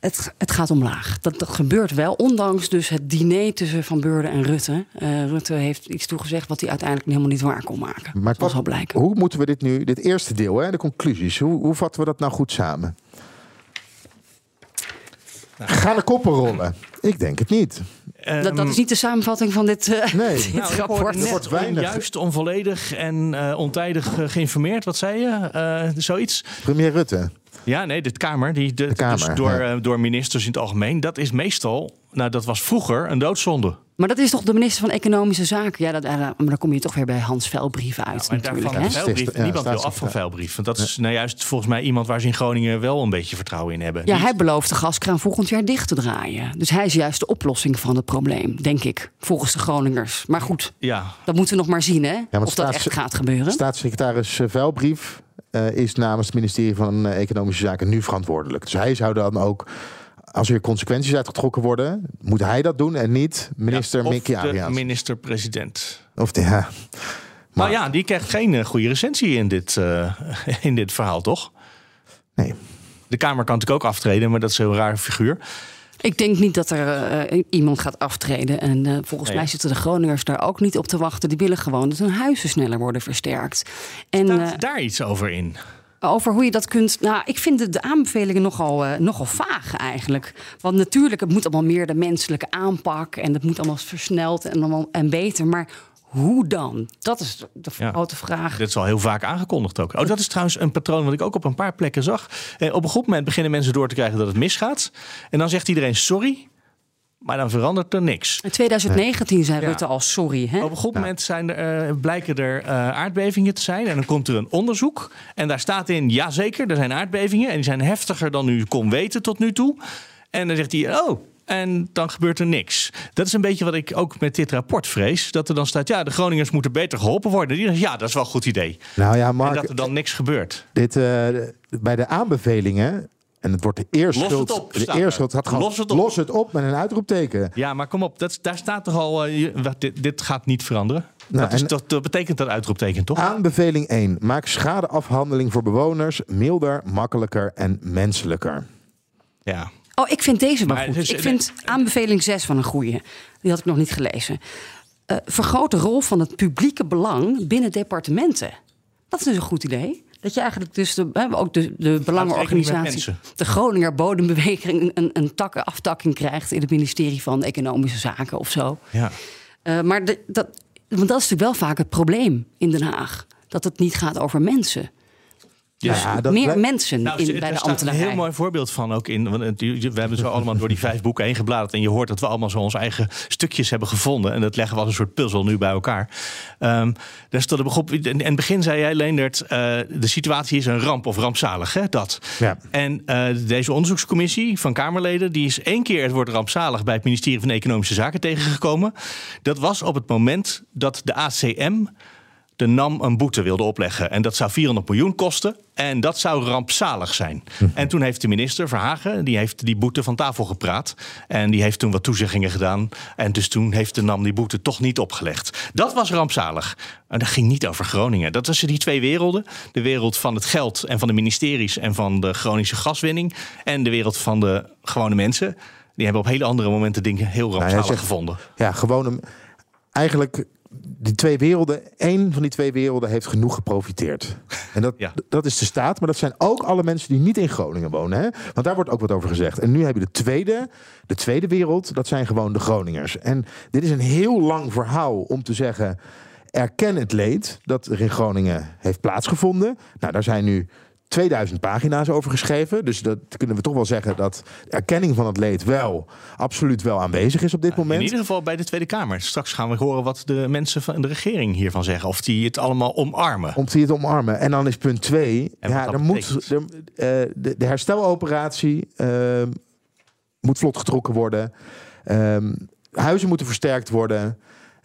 Het, het gaat omlaag. Dat, dat gebeurt wel, ondanks dus het diner tussen Van Beurden en Rutte. Eh, Rutte heeft iets toegezegd wat hij uiteindelijk helemaal niet waar kon maken. Maar dat wat- zal blijken. hoe moeten we dit nu, dit eerste deel, hè, de conclusies, hoe, hoe vatten we dat nou goed samen? Gaan de koppen rollen? Ik denk het niet. dat, dat is niet de samenvatting van dit, eh, Nee. dit Nou, rapport. wordt weinig. Onjuist, onvolledig en eh, ontijdig geïnformeerd. Wat zei je? Eh, zoiets? Premier Rutte. Ja, nee, de Kamer. Die, de, Kamer, dus door, ja. eh, door ministers in het algemeen. Dat is meestal, nou dat was vroeger een doodzonde. Maar dat is toch de minister van Economische Zaken? Ja, dat, eh, maar dan kom je toch weer bij Hans Velbrieven uit Maar natuurlijk. daarvan. Ja, Niemand wil af van veilbrief. Want dat is nou juist volgens mij iemand waar ze in Groningen wel een beetje vertrouwen in hebben. Ja, hij belooft de gaskraan volgend jaar dicht te draaien. Dus hij is juist de oplossing van het probleem, denk ik. Volgens de Groningers. Maar goed, ja, dat moeten we nog maar zien, hè? of dat staats- echt gaat gebeuren. Staatssecretaris eh, Eh, is namens het ministerie van eh, Economische Zaken nu verantwoordelijk. Dus hij zou dan ook, als er consequenties uitgetrokken worden, moet hij dat doen en niet minister Mickey de Adriaans. minister-president. Of de, ja. Maar ja, die krijgt geen eh, goede recensie in dit, in dit verhaal, toch? Nee. De Kamer kan natuurlijk ook aftreden, maar dat is een heel raar figuur. Ik denk niet dat er eh, iemand gaat aftreden. En eh, volgens Nee. mij zitten de Groningers daar ook niet op te wachten. Die willen gewoon dat hun huizen sneller worden versterkt. En Staat eh, daar iets over in? over hoe je dat kunt. Nou, ik vind de, de aanbevelingen nogal, nogal vaag eigenlijk. Want natuurlijk, het moet allemaal meer de menselijke aanpak. En het moet allemaal versneld en, allemaal, en beter. Maar hoe dan? Dat is de, Ja. grote vraag. Dit is al heel vaak aangekondigd ook. Oh, dat is trouwens een patroon wat ik ook op een paar plekken zag. Eh, op een goed moment beginnen mensen door te krijgen dat het misgaat. En dan zegt iedereen sorry, maar dan verandert er niks. In 2019 zei Ja. Rutte al sorry. Hè? Op een goed moment zijn er, eh, blijken er eh, aardbevingen te zijn. En dan komt er een onderzoek. En daar staat in, jazeker, er zijn aardbevingen. En die zijn heftiger dan u kon weten tot nu toe. En dan zegt hij, oh, en dan gebeurt er niks. Dat is een beetje wat ik ook met dit rapport vrees. Dat er dan staat, ja, de Groningers moeten beter geholpen worden. Die zeggen, ja, dat is wel een goed idee. Nou ja, en Mark, dat er dan niks gebeurt. dit, eh, bij de aanbevelingen, en het wordt de eerste Los het schuld, op, de had gewoon, Los het op. los het op met een uitroepteken. Ja, maar kom op, dat, daar staat toch al, eh, dit, dit gaat niet veranderen. Nou, dat, is, en- dat, dat betekent dat uitroepteken, toch? Aanbeveling 1. Maak schadeafhandeling voor bewoners milder, makkelijker en menselijker. Ja. Oh, ik vind deze wel Maar goed. is- ik vind aanbeveling 6 van een goeie. Die had ik nog niet gelezen. Eh vergroot de rol van het publieke belang binnen departementen. Dat is dus een goed idee. Dat je eigenlijk dus de, hè, ook de, de belangenorganisatie, de Groninger Bodembeweging, een, een tak, aftakking krijgt in het ministerie van Economische Zaken of zo. ja. Eh, maar de, dat, want dat is natuurlijk wel vaak het probleem in Den Haag. Dat het niet gaat over mensen. Dus Ja, dat meer blijkt- mensen Nou, in, bij de staat een ambtenarij. heel mooi voorbeeld van ook in. Want we hebben zo allemaal door die vijf boeken heen gebladerd. En je hoort dat we allemaal zo onze eigen stukjes hebben gevonden. En dat leggen we als een soort puzzel nu bij elkaar. Ehm daar stond er op, in het begin zei jij, Leendert, eh, de situatie is een ramp of rampzalig. Hè? Dat. Ja. En eh, deze onderzoekscommissie van Kamerleden, die is één keer het woord rampzalig bij het ministerie van Economische Zaken tegengekomen. Dat was op het moment dat de ACM de NAM een boete wilde opleggen. En dat zou 400 miljoen kosten. En dat zou rampzalig zijn. En toen heeft de minister Verhagen, die heeft die boete van tafel gepraat. En die heeft toen wat toezeggingen gedaan. En dus toen heeft de NAM die boete toch niet opgelegd. Dat was rampzalig. En dat ging niet over Groningen. Dat was die twee werelden. De wereld van het geld en van de ministeries en van de Groningse gaswinning. En de wereld van de gewone mensen. Die hebben op hele andere momenten dingen heel hij rampzalig zegt- gevonden. Ja, gewoon een, eigenlijk die twee werelden, één van die twee werelden heeft genoeg geprofiteerd. En dat, Ja. dat is de staat, maar dat zijn ook alle mensen die niet in Groningen wonen. Hè? Want daar wordt ook wat over gezegd. En nu heb je de tweede, de tweede wereld, dat zijn gewoon de Groningers. En dit is een heel lang verhaal om te zeggen, erken het leed dat er in Groningen heeft plaatsgevonden. Nou, daar zijn nu 2000 pagina's over geschreven. Dus dat kunnen we toch wel zeggen dat erkenning van het leed wel absoluut wel aanwezig is op dit moment. In ieder geval bij de Tweede Kamer. Straks gaan we horen wat de mensen van de regering hiervan zeggen. Of die het allemaal omarmen. Om te het omarmen. En dan is punt twee. En Ja, dan moet er, eh, de, de hersteloperatie eh, moet vlot getrokken worden. Ehm, huizen moeten versterkt worden.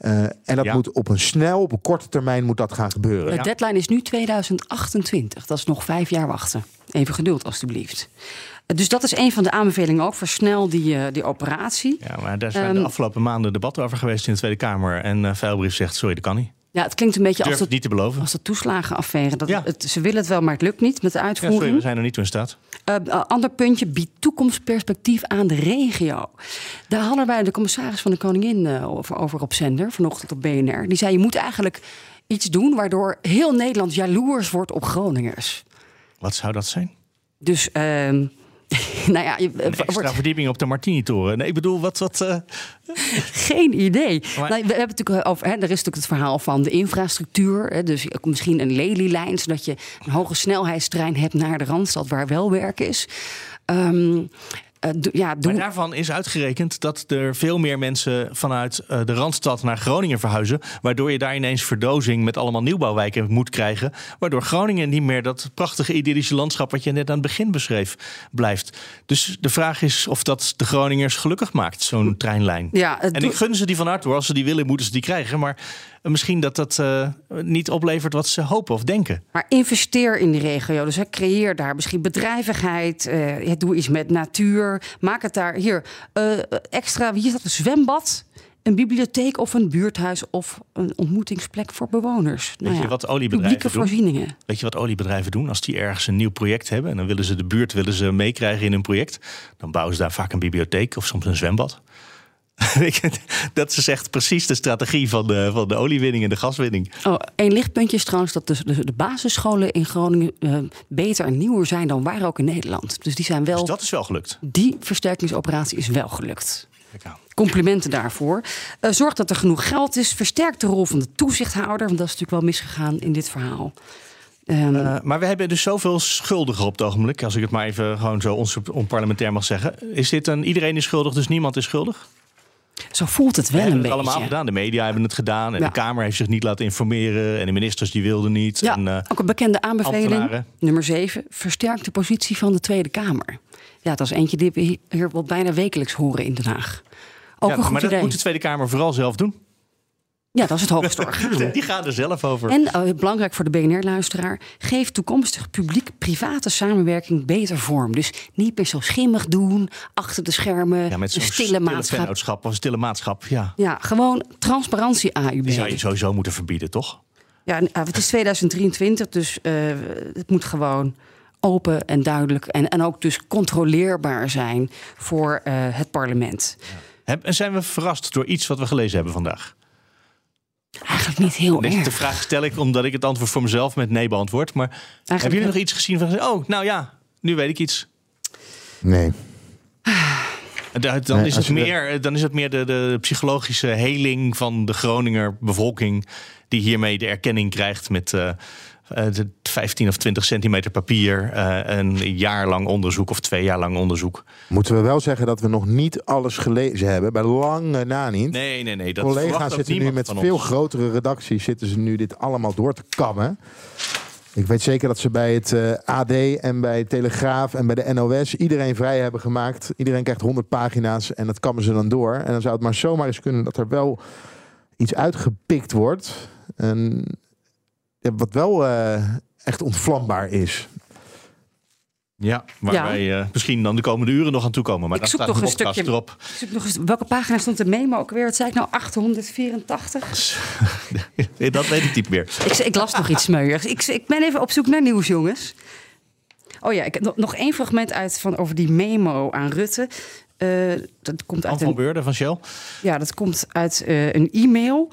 Eh, en dat Ja. moet op een snel, op een korte termijn moet dat gaan gebeuren. De deadline is nu 2028. Dat is nog vijf jaar wachten. Even geduld, alstublieft. Eh, Dus dat is een van de aanbevelingen ook. Versnel die, eh, die operatie. Ja, maar daar zijn de Ehm, afgelopen maanden debatten over geweest in de Tweede Kamer. En uh, Veilbrief zegt, sorry, dat kan niet. Ja, het klinkt een beetje als de, niet te beloven. als de toeslagenaffaire. Dat Ja. het, ze willen het wel, maar het lukt niet met de Ja, uitvoering. sorry, we zijn er niet toe in staat. Eh, ander puntje, biedt toekomstperspectief aan de regio. Daar hadden wij de commissaris van de Koningin eh, over, over op zender, vanochtend op BNR. Die zei, je moet eigenlijk iets doen waardoor heel Nederland jaloers wordt op Groningers. Wat zou dat zijn? Dus, ehm, nou ja, je, eh, Een extra wordt verdieping op de Martini-toren. Nee, ik bedoel, wat... wat eh, geen idee. Maar- Nou, we hebben natuurlijk over, hè, er is natuurlijk het verhaal van de infrastructuur. Hè, dus misschien een lelielijn, zodat je een hoge snelheidstrein hebt naar de Randstad, waar wel werk is. Ehm, eh, do- ja, doe, Maar daarvan is uitgerekend dat er veel meer mensen vanuit eh, de Randstad naar Groningen verhuizen. Waardoor je daar ineens verdozing met allemaal nieuwbouwwijken moet krijgen. Waardoor Groningen niet meer dat prachtige idyllische landschap wat je net aan het begin beschreef blijft. Dus de vraag is of dat de Groningers gelukkig maakt, zo'n treinlijn. Ja, en ik gun ze die van harte hoor. Als ze die willen, moeten ze die krijgen. Maar eh, misschien dat dat eh, niet oplevert wat ze hopen of denken. Maar investeer in die regio. Dus hè, creëer daar misschien bedrijvigheid. ja, doe iets met natuur. Maak het daar hier eh, extra. Wie is dat? Een zwembad, een bibliotheek of een buurthuis of een ontmoetingsplek voor bewoners. Nou Weet je ja, wat oliebedrijven publieke doen? voorzieningen. Weet je wat oliebedrijven doen? Als die ergens een nieuw project hebben en dan willen ze de buurt willen ze meekrijgen in hun project, dan bouwen ze daar vaak een bibliotheek of soms een zwembad. Dat is echt precies de strategie van de, van de oliewinning en de gaswinning. Oh, een lichtpuntje is trouwens dat de, de, de basisscholen in Groningen eh, beter en nieuwer zijn dan waar ook in Nederland. Dus die zijn wel. Dus dat is wel gelukt. Die versterkingsoperatie is wel gelukt. Complimenten daarvoor. Eh, zorg dat er genoeg geld is. Versterk de rol van de toezichthouder. Want dat is natuurlijk wel misgegaan in dit verhaal. Ehm, Eh, maar we hebben dus zoveel schuldigen op het ogenblik. Als ik het maar even gewoon zo onparlementair mag zeggen. Is dit een iedereen is schuldig, dus niemand is schuldig? Zo voelt het We wel een beetje. allemaal gedaan. De media hebben het gedaan. En Ja. de Kamer heeft zich niet laten informeren. En de ministers die wilden niet. Ja, En, eh, ook een bekende aanbeveling. ambtenaren. Nummer 7. Versterk de positie van de Tweede Kamer. Ja, dat is eentje die we hier wel bijna wekelijks horen in Den Haag. Ook ja, een goed maar dat moet de Tweede Kamer vooral zelf doen. Ja, dat is het hoogste orgaan. Die gaan er zelf over. En eh, belangrijk voor de BNR-luisteraar, geef toekomstig publiek-private samenwerking beter vorm. Dus niet meer zo schimmig doen, achter de schermen, ja, met zo'n stille stille maatschap. vennootschap of een stille maatschap. Ja. Ja, gewoon transparantie AUB. Die zou je sowieso moeten verbieden, toch? Ja, eh, het is 2023, dus eh, het moet gewoon open en duidelijk en, en ook dus controleerbaar zijn voor het parlement. Heb- En zijn we verrast door iets wat we gelezen hebben vandaag? Eigenlijk niet heel Deze erg. de vraag stel ik omdat ik het antwoord voor mezelf met nee beantwoord. Maar hebben jullie nog iets gezien van... Oh, nou ja, nu weet ik iets. Nee. Da- Dan, Nee, is, het meer, dan is het meer de, de psychologische heling van de Groninger bevolking... die hiermee de erkenning krijgt met eh, eh, de 15 of 20 centimeter papier... eh, een jaar lang onderzoek of twee jaar lang onderzoek. Moeten we wel zeggen dat we nog niet alles gelezen hebben. Bij lange na niet. Nee, nee, nee. Dat Collega's zitten nu met veel ons. grotere redacties. Zitten ze nu dit allemaal door te kammen. Ik weet zeker dat ze bij het eh, AD en bij Telegraaf en bij de NOS iedereen vrij hebben gemaakt. Iedereen krijgt 100 pagina's en dat kammen ze dan door. En dan zou het maar zomaar eens kunnen dat er wel iets uitgepikt wordt. En wat wel echt ontvlambaar is. Ja, waar Ja. wij eh, misschien dan de komende uren nog aan toekomen. Maar Ik zoek staat nog een stukje- erop. Ik zoek nog eens, welke pagina stond de memo ook weer? Wat zei ik nou? 884? dat weet ik niet meer. Ik, ik las nog iets smeuigs. Ik, ik ben even op zoek naar nieuws, jongens. Oh ja, ik heb nog- één fragment uit van over die memo aan Rutte. Eh, dat komt uit Anne van een, Beurden van Shell. ja, dat komt uit eh, een e-mail.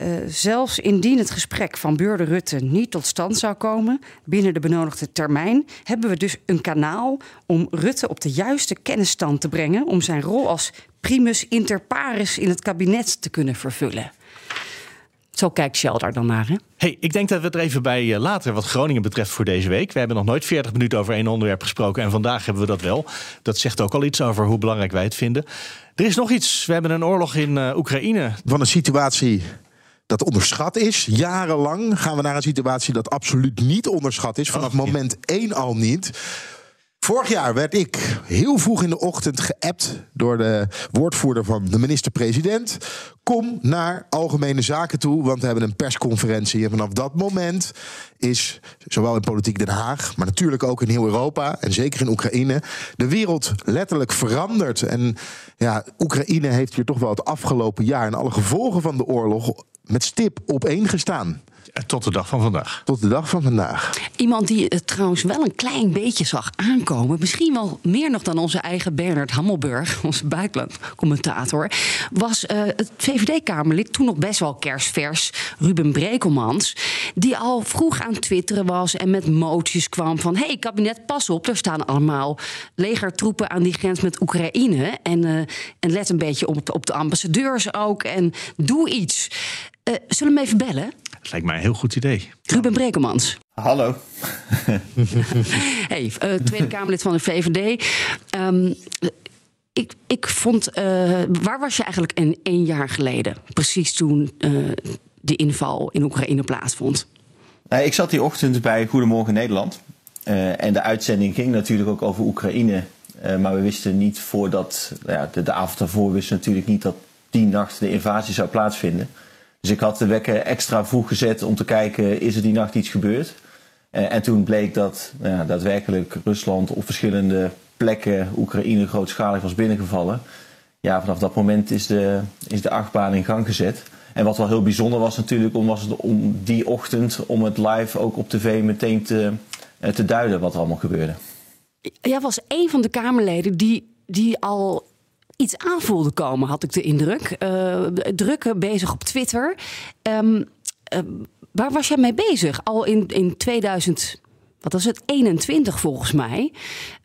Eh, zelfs indien het gesprek van Beurde Rutte niet tot stand zou komen binnen de benodigde termijn, hebben we dus een kanaal om Rutte op de juiste kennisstand te brengen om zijn rol als primus inter pares in het kabinet te kunnen vervullen. Zo kijkt Shell daar dan naar, hè? Hey, ik denk dat we het er even bij eh, later wat Groningen betreft voor deze week. We hebben nog nooit 40 minuten over één onderwerp gesproken. En vandaag hebben we dat wel. Dat zegt ook al iets over hoe belangrijk wij het vinden. Er is nog iets. We hebben een oorlog in eh, Oekraïne. Van een situatie dat onderschat is, jarenlang, gaan we naar een situatie dat absoluut niet onderschat is. Vanaf Oh, ja. moment één al niet. Vorig jaar werd ik heel vroeg in de ochtend geappt door de woordvoerder van de minister-president. Kom naar Algemene Zaken toe, want we hebben een persconferentie. En vanaf dat moment is, zowel in politiek Den Haag, maar natuurlijk ook in heel Europa en zeker in Oekraïne, de wereld letterlijk veranderd. En ja, Oekraïne heeft hier toch wel het afgelopen jaar en alle gevolgen van de oorlog met stip op één gestaan. Eh, Tot de dag van vandaag. Tot de dag van vandaag. Iemand die het trouwens wel een klein beetje zag aankomen, misschien wel meer nog dan onze eigen Bernard Hammelburg, onze buitenlandcommentator, was eh, het VVD-Kamerlid, toen nog best wel kerstvers, Ruben Brekelmans, die al vroeg aan twitteren was en met moties kwam van: hey, kabinet, pas op, er staan allemaal legertroepen aan die grens met Oekraïne. En, eh, en let een beetje op, op de ambassadeurs ook en doe iets. Eh, zullen we hem even bellen? Lijkt mij een heel goed idee. Ruben Brekelmans. Hallo. Hey, eh, Tweede Kamerlid van de VVD. Ehm, ik, ik vond. eh, waar was je eigenlijk een, één jaar geleden? Precies toen eh, de inval in Oekraïne plaatsvond. Nou, ik zat die ochtend bij Goedemorgen Nederland. Eh, en de uitzending ging natuurlijk ook over Oekraïne. Eh, maar we wisten niet voordat, nou ja, de, de avond daarvoor wisten we natuurlijk niet dat die nacht de invasie zou plaatsvinden. Dus ik had de wekker extra vroeg gezet om te kijken, is er die nacht iets gebeurd? Eh, en toen bleek dat nou daadwerkelijk Rusland op verschillende plekken Oekraïne grootschalig was binnengevallen. Ja, vanaf dat moment is de, is de achtbaan in gang gezet. En wat wel heel bijzonder was natuurlijk, om, was het om die ochtend om het live ook op tv meteen te, eh, te duiden wat er allemaal gebeurde. Jij was een van de Kamerleden die, die al iets aanvoelde komen, had ik de indruk. Eh druk bezig op Twitter. Ehm, eh, waar was jij mee bezig? Al in, in 2000, wat was het, 21 volgens mij.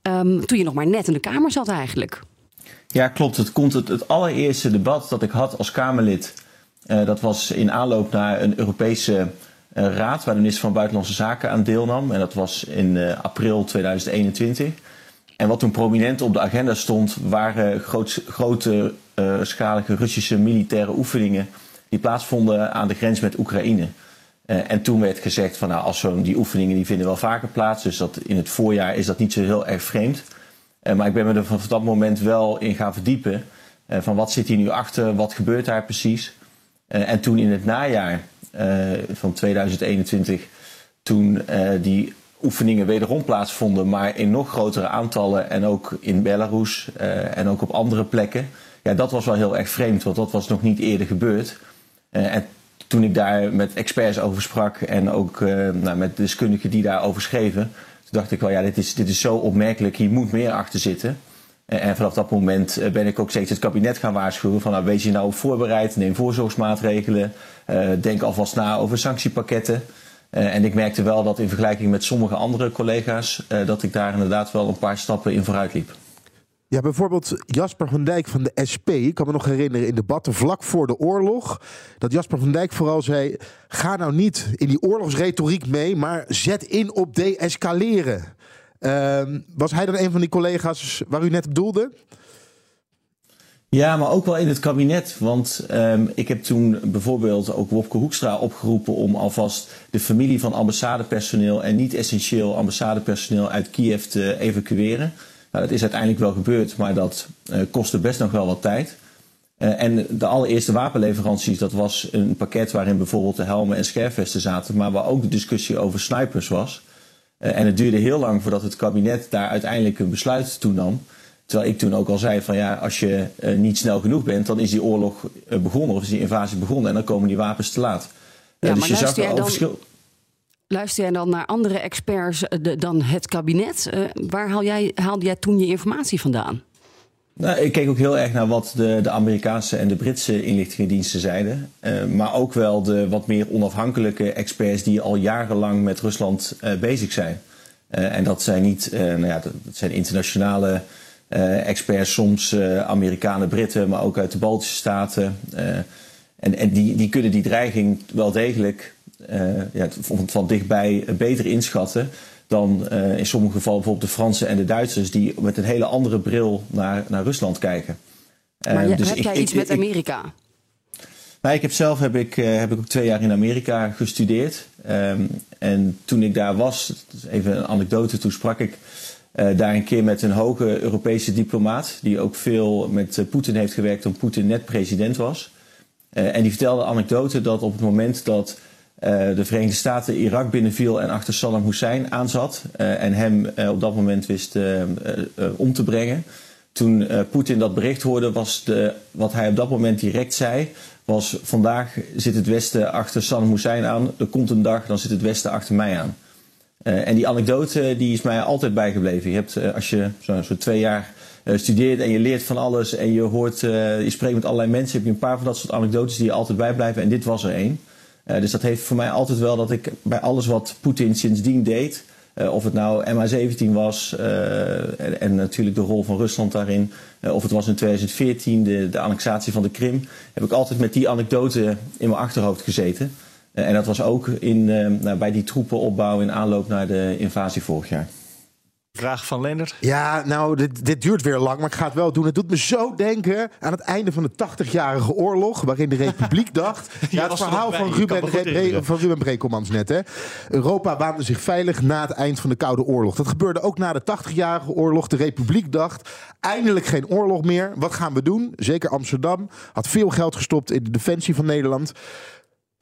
Ehm, toen je nog maar net in de Kamer zat eigenlijk. Ja, klopt. Het komt het, het allereerste debat dat ik had als Kamerlid. eh, dat was in aanloop naar een Europese raad waar de minister van Buitenlandse Zaken aan deelnam. En dat was in april 2021. En wat toen prominent op de agenda stond, waren grote eh, schalige Russische militaire oefeningen die plaatsvonden aan de grens met Oekraïne. Eh, en toen werd gezegd van nou, als zo'n die oefeningen die vinden wel vaker plaats, dus dat in het voorjaar is dat niet zo heel erg vreemd. Eh, maar ik ben me er vanaf dat moment wel in gaan verdiepen. van wat zit hier nu achter, wat gebeurt daar precies. En toen in het najaar van 2021, toen die oefeningen wederom plaatsvonden, maar in nog grotere aantallen en ook in Belarus eh, en ook op andere plekken. Ja, dat was wel heel erg vreemd, want dat was nog niet eerder gebeurd. Eh, en toen ik daar met experts over sprak en ook eh, nou, met deskundigen die daarover schreven, toen dacht ik wel, ja, dit is, dit is zo opmerkelijk, hier moet meer achter zitten. En, vanaf dat moment ben ik ook steeds het kabinet gaan waarschuwen van, nou, wees je nou voorbereid, neem voorzorgsmaatregelen, denk alvast na over sanctiepakketten. Eh, en ik merkte wel dat in vergelijking met sommige andere collega's, eh, dat ik daar inderdaad wel een paar stappen in vooruit liep. Ja, bijvoorbeeld Jasper van Dijk van de SP. Ik kan me nog herinneren in debatten vlak voor de oorlog. Dat Jasper van Dijk vooral zei: ga nou niet in die oorlogsretoriek mee, maar zet in op de-escaleren. Ehm, was hij dan een van die collega's waar u net op doelde? Ja, maar ook wel in het kabinet. Want ehm, ik heb toen bijvoorbeeld ook Wopke Hoekstra opgeroepen om alvast de familie van ambassadepersoneel en niet essentieel ambassadepersoneel uit Kiev te evacueren. Nou, dat is uiteindelijk wel gebeurd, maar dat eh, kostte best nog wel wat tijd. en de allereerste wapenleveranties, dat was een pakket waarin bijvoorbeeld de helmen en scherfvesten zaten, maar waar ook de discussie over snipers was. en het duurde heel lang voordat het kabinet daar uiteindelijk een besluit toe nam. Terwijl ik toen ook al zei van ja, als je niet snel genoeg bent, dan is die oorlog begonnen of is die invasie begonnen en dan komen die wapens te laat. Ja, dus maar je zag dan... verschil Luister jij dan naar andere experts eh, dan het kabinet? Uh, waar haal jij, haalde jij toen je informatie vandaan? Nou, ik keek ook heel erg naar wat de, de Amerikaanse en de Britse inlichtingendiensten zeiden. Uh, maar ook wel de wat meer onafhankelijke experts die al jarenlang met Rusland bezig zijn. en dat zijn niet, nou ja, dat, zijn internationale experts, soms Amerikanen, Britten, maar ook uit de Baltische Staten. en en die, die kunnen die dreiging wel degelijk ja, van, van dichtbij beter inschatten dan uh, in sommige gevallen bijvoorbeeld de Fransen en de Duitsers die met een hele andere bril naar, naar Rusland kijken. Maar uh, dus heb ik, jij iets ik, met Amerika? nou, ik heb zelf heb ik, heb ik ook twee jaar in Amerika gestudeerd. Um, en toen ik daar was, even een anekdote, toen sprak ik daar een keer met een hoge Europese diplomaat die ook veel met Poetin heeft gewerkt toen Poetin net president was. en die vertelde de anekdote dat op het moment dat de Verenigde Staten Irak binnenviel en achter Saddam Hussein aanzat. En hem op dat moment wist om te brengen. Toen Poetin dat bericht hoorde, was de, wat hij op dat moment direct zei, was vandaag zit het Westen achter Saddam Hussein aan. Er komt een dag, dan zit het Westen achter mij aan. En die anekdote die is mij altijd bijgebleven. Je hebt, als je zo, zo twee jaar studeert en je leert van alles en je hoort, je spreekt met allerlei mensen, heb je een paar van dat soort anekdotes die je altijd bijblijven. En dit was er één. Dus dat heeft voor mij altijd wel dat ik bij alles wat Poetin sindsdien deed, of het nou MH17 was en, en, natuurlijk de rol van Rusland daarin, of het was in 2014 de, de, annexatie van de Krim, heb ik altijd met die anekdote in mijn achterhoofd gezeten. En dat was ook in, nou, bij die troepenopbouw in aanloop naar de invasie vorig jaar. Vraag van Leendert. Ja, nou, dit, dit, duurt weer lang, maar ik ga het wel doen. Het doet me zo denken aan het einde van de 80-jarige oorlog, waarin de Republiek dacht. ja, het verhaal van Ruben, Re, van Ruben Brekelmans net. Hè. Europa waande zich veilig na het eind van de Koude Oorlog. Dat gebeurde ook na de 80-jarige oorlog. De Republiek dacht: eindelijk geen oorlog meer. Wat gaan we doen? Zeker Amsterdam had veel geld gestopt in de defensie van Nederland.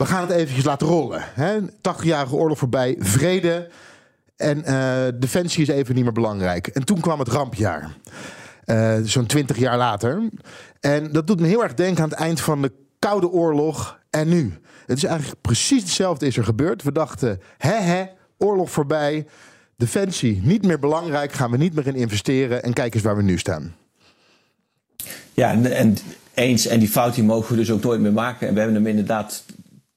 We gaan het eventjes laten rollen. 80-jarige oorlog voorbij, vrede. En uh, defensie is even niet meer belangrijk. En toen kwam het rampjaar. Uh, Zo'n twintig jaar later. En dat doet me heel erg denken aan het eind van de Koude Oorlog en nu. Het is eigenlijk precies hetzelfde is er gebeurd. We dachten, hè hè, oorlog voorbij. Defensie niet meer belangrijk, gaan we niet meer in investeren. En kijk eens waar we nu staan. Ja, en, en eens. En die fout die mogen we dus ook nooit meer maken. En we hebben hem inderdaad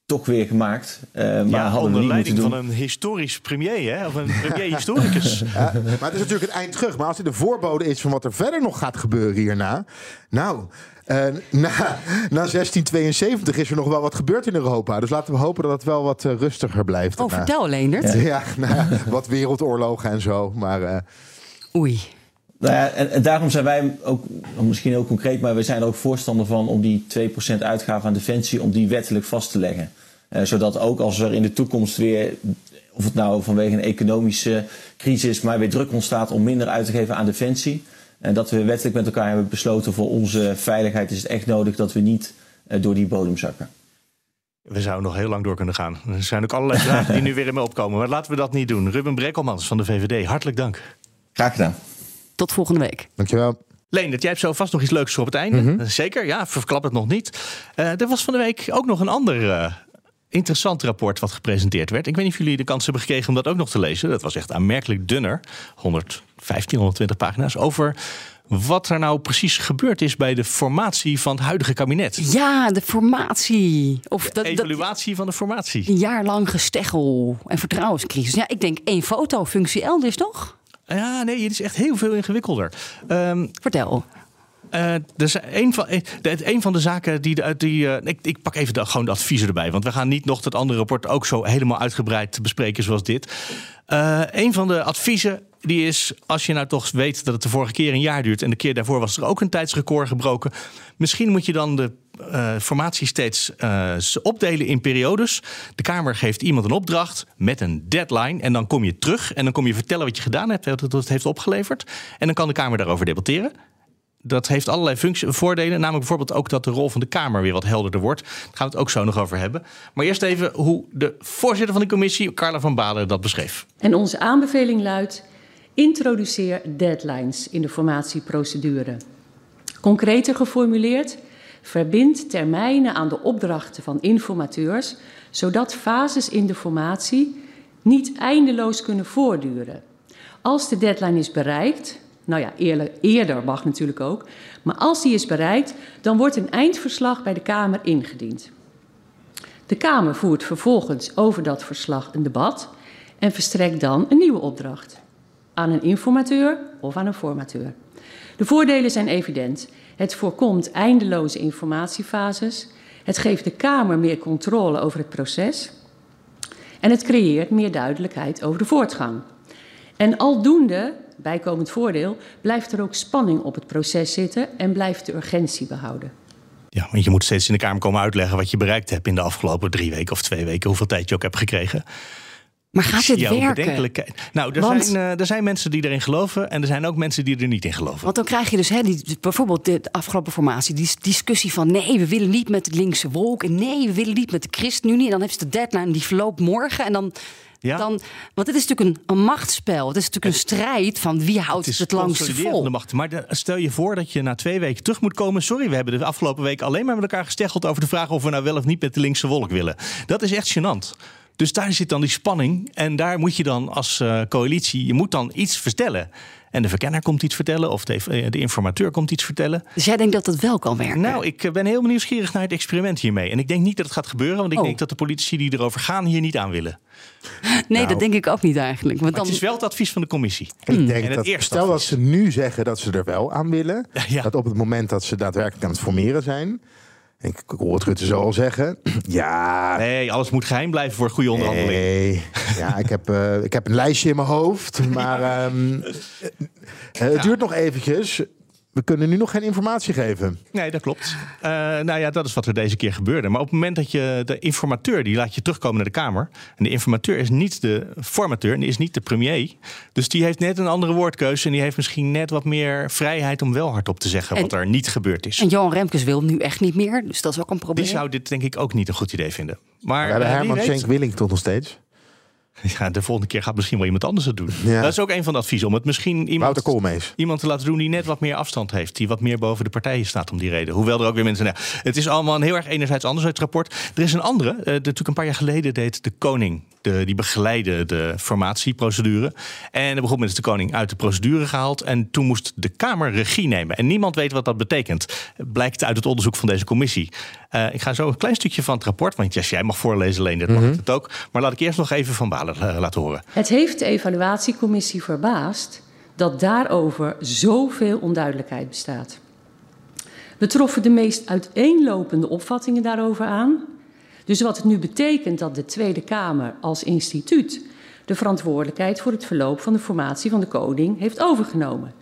toch weer gemaakt. Uh, maar ja, hadden onder leiding van een historisch premier, hè? of een premier-historicus. ja, maar het is natuurlijk het eind terug. Maar als dit de voorbode is van wat er verder nog gaat gebeuren hierna. Nou, uh, na, na 1672 is er nog wel wat gebeurd in Europa. Dus laten we hopen dat het wel wat uh, rustiger blijft. Oh, vertel, Leendert. Ja, ja nou, wat wereldoorlogen en zo. Maar, Oei. Nou ja, en, en, daarom zijn wij ook, misschien heel concreet, maar we zijn er ook voorstander van om die 2% uitgave aan defensie, om die wettelijk vast te leggen. Uh, zodat ook als er in de toekomst weer, of het nou vanwege een economische crisis, maar weer druk ontstaat om minder uit te geven aan defensie. En dat we wettelijk met elkaar hebben besloten voor onze veiligheid is het echt nodig dat we niet uh, door die bodem zakken. We zouden nog heel lang door kunnen gaan. Er zijn ook allerlei vragen die nu weer in me opkomen. Maar laten we dat niet doen. Ruben Brekkelmans van de VVD, hartelijk dank. Graag gedaan. Tot volgende week. Dankjewel. Leen, dat jij hebt zo vast nog iets leuks voor op het einde. Mhm. Zeker, ja, verklap het nog niet. Uh, er was van de week ook nog een ander uh, interessant rapport wat gepresenteerd werd. Ik weet niet of jullie de kans hebben gekregen om dat ook nog te lezen. Dat was echt aanmerkelijk dunner. 115, 120 pagina's. Over wat er nou precies gebeurd is bij de formatie van het huidige kabinet. Ja, de formatie. Of de evaluatie van de formatie. Een jaar lang gesteggel en vertrouwenscrisis. Ja, ik denk één foto, functie elders, toch? Ja, nee, het is echt heel veel ingewikkelder. Um, Vertel. Uh, dus een van, eh, de, een van de zaken die. die uh, ik, ik pak even de, gewoon de adviezen erbij. Want we gaan niet nog dat andere rapport ook zo helemaal uitgebreid bespreken zoals dit. Uh, een van de adviezen die is, als je nou toch weet dat het de vorige keer een jaar duurt en de keer daarvoor was er ook een tijdsrecord gebroken, misschien moet je dan de uh, formatie steeds uh, opdelen in periodes. De Kamer geeft iemand een opdracht met een deadline en dan kom je terug en dan kom je vertellen wat je gedaan hebt, wat het heeft opgeleverd en dan kan de Kamer daarover debatteren. dat heeft allerlei voordelen. Namelijk bijvoorbeeld ook dat de rol van de Kamer weer wat helderder wordt. Daar gaan we het ook zo nog over hebben. Maar eerst even hoe de voorzitter van de commissie, Carla van Balen, dat beschreef. En onze aanbeveling luidt: introduceer deadlines in de formatieprocedure. Concreter geformuleerd, verbind termijnen aan de opdrachten van informateurs, zodat fases in de formatie niet eindeloos kunnen voortduren. Als de deadline is bereikt, nou ja, eerder, eerder mag natuurlijk ook. Maar als die is bereikt, dan wordt een eindverslag bij de Kamer ingediend. De Kamer voert vervolgens over dat verslag een debat en verstrekt dan een nieuwe opdracht aan een informateur of aan een formateur. De voordelen zijn evident. Het voorkomt eindeloze informatiefases. Het geeft de Kamer meer controle over het proces. En het creëert meer duidelijkheid over de voortgang. En aldoende bijkomend voordeel, blijft er ook spanning op het proces zitten en blijft de urgentie behouden. Ja, want je moet steeds in de Kamer komen uitleggen wat je bereikt hebt in de afgelopen drie weken of twee weken, hoeveel tijd je ook hebt gekregen. Maar gaat dit werken? Nou, er, want, zijn, uh, er zijn mensen die erin geloven en er zijn ook mensen die er niet in geloven. Want dan krijg je dus hè, die, bijvoorbeeld de afgelopen formatie, die discussie van nee, we willen niet met de linkse wolk en nee, we willen niet met de ChristenUnie. En dan heeft ze de deadline, die verloopt morgen en dan ja? Dan, want het is natuurlijk een, een machtsspel. Het is natuurlijk een strijd van wie houdt het, het langst vol. De macht. Maar stel je voor dat je na twee weken terug moet komen. Sorry, we hebben de afgelopen week alleen maar met elkaar gesteggeld over de vraag of we nou wel of niet met de linkse wolk willen. Dat is echt gênant. Dus daar zit dan die spanning. En daar moet je dan als uh, coalitie, je moet dan iets vertellen. En de verkenner komt iets vertellen of de, eh, de, informateur komt iets vertellen. Dus jij denkt dat het wel kan werken? Nou, ik eh, ben heel nieuwsgierig naar het experiment hiermee. En ik denk niet dat het gaat gebeuren, want ik oh. denk dat de politici die erover gaan hier niet aan willen. Nee, dat nou. denk ik ook niet eigenlijk. Want dan... Het is wel het advies van de commissie. Ik denk dat, stel dat ze nu zeggen dat ze er wel aan willen, dat op het moment dat ze daadwerkelijk aan het formeren zijn, ik hoor het Rutte zo al zeggen. Ja. Nee, alles moet geheim blijven voor goede onderhandeling. Nee. Ja, ik heb, uh, ik heb een lijstje in mijn hoofd. Maar um, het duurt nog eventjes we kunnen nu nog geen informatie geven. Nee, dat klopt. Uh, nou ja, dat is wat er deze keer gebeurde. Maar op het moment dat je de informateur, die laat je terugkomen naar de Kamer. En de informateur is niet de formateur, en die is niet de premier. Dus die heeft net een andere woordkeuze. En die heeft misschien net wat meer vrijheid om wel hardop te zeggen wat er niet gebeurd is. En Johan Remkes wil nu echt niet meer. Dus dat is ook een probleem. Die zou dit denk ik ook niet een goed idee vinden. Maar, we hebben uh, Herman Schenk Willing tot nog steeds. Ja, de volgende keer gaat misschien wel iemand anders het doen. Dat is ook een van de adviezen. Om het misschien iemand, iemand te laten doen die net wat meer afstand heeft. Die wat meer boven de partijen staat om die reden. Hoewel er ook weer mensen. Het is allemaal een heel erg enerzijds anders uit het rapport. Er is een andere. Uh, natuurlijk een paar jaar geleden deed de koning de, die begeleiden de formatieprocedure. En op een moment is de koning uit de procedure gehaald. En toen moest de Kamer regie nemen. En niemand weet wat dat betekent. Blijkt uit het onderzoek van deze commissie. Uh, ik ga zo een klein stukje van het rapport. Want yes, jij mag voorlezen, alleen dat mag mhm. het ook. Maar laat ik eerst nog even van Balen horen. Het heeft de evaluatiecommissie verbaasd dat daarover zoveel onduidelijkheid bestaat. We troffen de meest uiteenlopende opvattingen daarover aan. Dus wat het nu betekent dat de Tweede Kamer als instituut de verantwoordelijkheid voor het verloop van de formatie van de koning heeft overgenomen.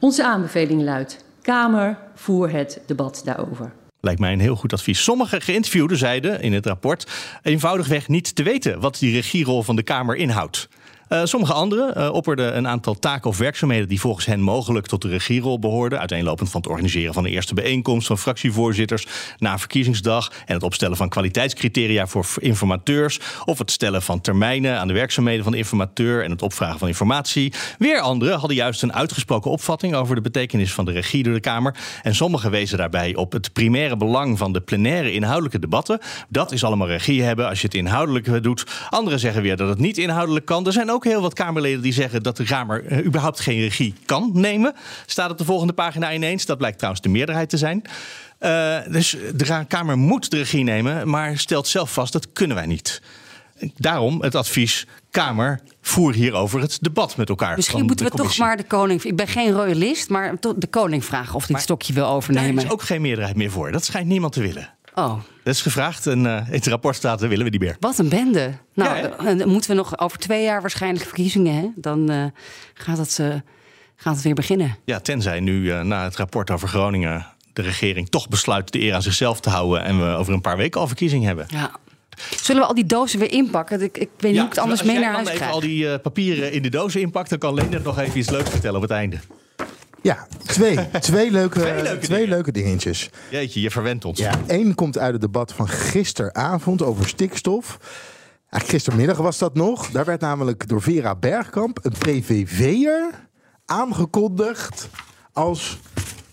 Onze aanbeveling luidt: Kamer, voer het debat daarover. Lijkt mij een heel goed advies. Sommige geïnterviewden zeiden in het rapport eenvoudigweg niet te weten wat die regierol van de Kamer inhoudt. Uh, sommige anderen uh, opperden een aantal taken of werkzaamheden die volgens hen mogelijk tot de regierol behoorden. Uiteenlopend van het organiseren van de eerste bijeenkomst van fractievoorzitters na verkiezingsdag. En het opstellen van kwaliteitscriteria voor informateurs. Of het stellen van termijnen aan de werkzaamheden van de informateur en het opvragen van informatie. Weer anderen hadden juist een uitgesproken opvatting over de betekenis van de regie door de Kamer. En sommigen wezen daarbij op het primaire belang van de plenaire inhoudelijke debatten. Dat is allemaal regie hebben als je het inhoudelijk doet. Anderen zeggen weer dat het niet inhoudelijk kan. Er zijn ook heel wat Kamerleden die zeggen dat de Kamer uh, überhaupt geen regie kan nemen. Staat op de volgende pagina ineens. Dat blijkt trouwens de meerderheid te zijn. Uh, dus de Kamer moet de regie nemen, maar stelt zelf vast dat kunnen wij niet. Daarom het advies: Kamer, voer hierover het debat met elkaar. Misschien moeten we toch maar de koning. Ik ben geen royalist, maar de koning vragen of hij het stokje wil overnemen. Daar is ook geen meerderheid meer voor. Dat schijnt niemand te willen. Oh. Dat is gevraagd en uh, in het rapport staat, dat willen we niet meer. Wat een bende. Nou, ja, dan moeten we nog over twee jaar waarschijnlijk verkiezingen. Hè? Dan uh, gaat, het, uh, gaat het weer beginnen. Ja, tenzij nu na het rapport over Groningen... de regering toch besluit de eer aan zichzelf te houden... en we over een paar weken al verkiezingen hebben. Ja. Zullen we al die dozen weer inpakken? Ik, ik weet niet hoe ik het anders mee naar huis krijg. Als je al die papieren in de dozen inpakt... dan kan Leendert nog even iets leuks vertellen op het einde. Ja, twee. twee leuke, Twee leuke twee dingen. leuke dingetjes. Jeetje, je verwent ons. Ja, één komt uit het debat van gisteravond over stikstof. Eigenlijk gistermiddag was dat nog. Daar werd namelijk door Vera Bergkamp, een PVV'er, aangekondigd als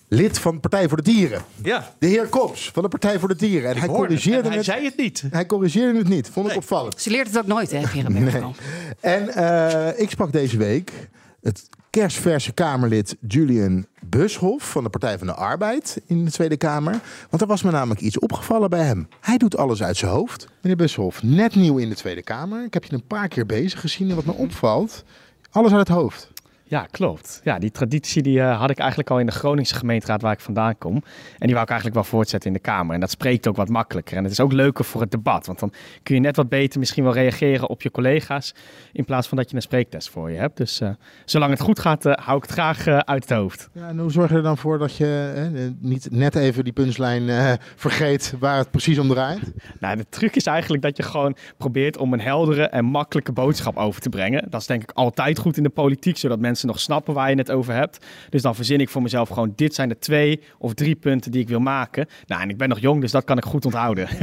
lid van Partij voor de Dieren. Ja. De heer Kops van de Partij voor de Dieren. En hij Hoorde het. corrigeerde En hij het. zei het niet. Hij corrigeerde het niet. Vond ik opvallend. Ze leert het ook nooit, hè, Vera Bergkamp. En eh, ik sprak deze week het kerstverse Kamerlid Julian Bushoff van de Partij van de Arbeid in de Tweede Kamer. Want er was me namelijk iets opgevallen bij hem. Hij doet alles uit zijn hoofd. Meneer Bushoff, net nieuw in de Tweede Kamer. Ik heb je een paar keer bezig gezien en wat me opvalt, alles uit het hoofd. Ja, klopt. Ja, die traditie die, eh, had ik eigenlijk al in de Groningse gemeenteraad waar ik vandaan kom. En die wou ik eigenlijk wel voortzetten in de Kamer. En dat spreekt ook wat makkelijker. En het is ook leuker voor het debat. Want dan kun je net wat beter misschien wel reageren op je collega's. In plaats van dat je een spreektest voor je hebt. Dus eh, zolang het goed gaat, eh, hou ik het graag uit het hoofd. Ja, en hoe zorg je er dan voor dat je niet net even die punchline vergeet waar het precies om draait? Nou, de truc is eigenlijk dat je gewoon probeert om een heldere en makkelijke boodschap over te brengen. Dat is denk ik altijd goed in de politiek, zodat mensen nog snappen waar je het over hebt. Dus dan verzin ik voor mezelf gewoon, dit zijn de twee of drie punten die ik wil maken. Nou, en ik ben nog jong, dus dat kan ik goed onthouden.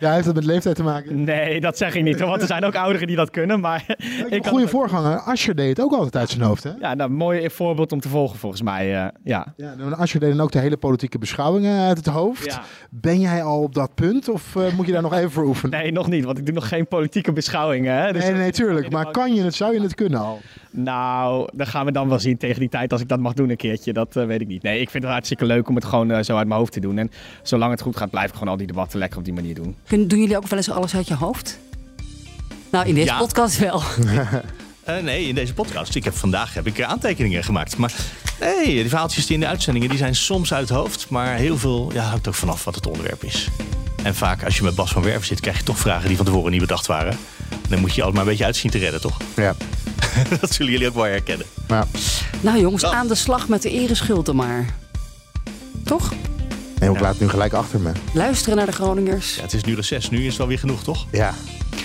Ja, heeft dat met leeftijd te maken? nee, dat zeg ik niet, want er zijn ook ouderen die dat kunnen. Maar ik Een goede voorganger, Ascher deed het ook altijd uit zijn hoofd, hè? Ja, nou, een mooi voorbeeld om te volgen volgens mij, eh, ja. Ja, en Asscher deed dan ook de hele politieke beschouwingen uit het hoofd. Ja. Ben jij al op dat punt of eh, moet je daar nog even voor oefenen? Nee, nog niet, want ik doe nog geen politieke beschouwingen. Hè? Dus nee, nee, tuurlijk. Maar kan je het, zou je het kunnen al? Nou, dat gaan we dan wel zien tegen die tijd als ik dat mag doen een keertje. Dat eh, weet ik niet. Nee, ik vind het hartstikke leuk om het gewoon eh, zo uit mijn hoofd te doen. En zolang het goed gaat, blijf ik gewoon al die debatten lekker op die manier doen. Doen jullie ook wel eens alles uit je hoofd? Nou, in deze Ja. podcast wel. Eh, nee, in deze podcast. Ik heb, vandaag heb ik aantekeningen gemaakt. Maar nee, die verhaaltjes die in de uitzendingen die zijn soms uit het hoofd. Maar heel veel ja, hangt ook vanaf wat het onderwerp is. En vaak als je met Bas van Werven zit, krijg je toch vragen die van tevoren niet bedacht waren. Dan moet je je altijd maar een beetje uitzien te redden, toch? Ja. dat zullen jullie ook wel herkennen. Nou jongens, aan de slag met de ereschuld dan maar. Toch? nee, ik laat het nu gelijk achter me. Luisteren naar de Groningers. Ja, het is nu reces. Nu is het wel weer genoeg, toch? Ja.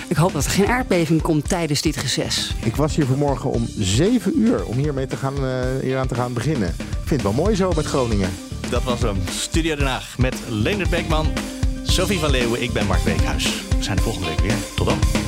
Ik hoop dat er geen aardbeving komt tijdens dit reces. Ik was hier vanmorgen om 7 uur om hiermee te gaan, eh hieraan te gaan beginnen. Ik vind het wel mooi zo met Groningen. Dat was hem. Studio Den Haag met Leendert Beekman, Sophie van Leeuwen. Ik ben Mark Beekhuis. We zijn de volgende week weer. Tot dan.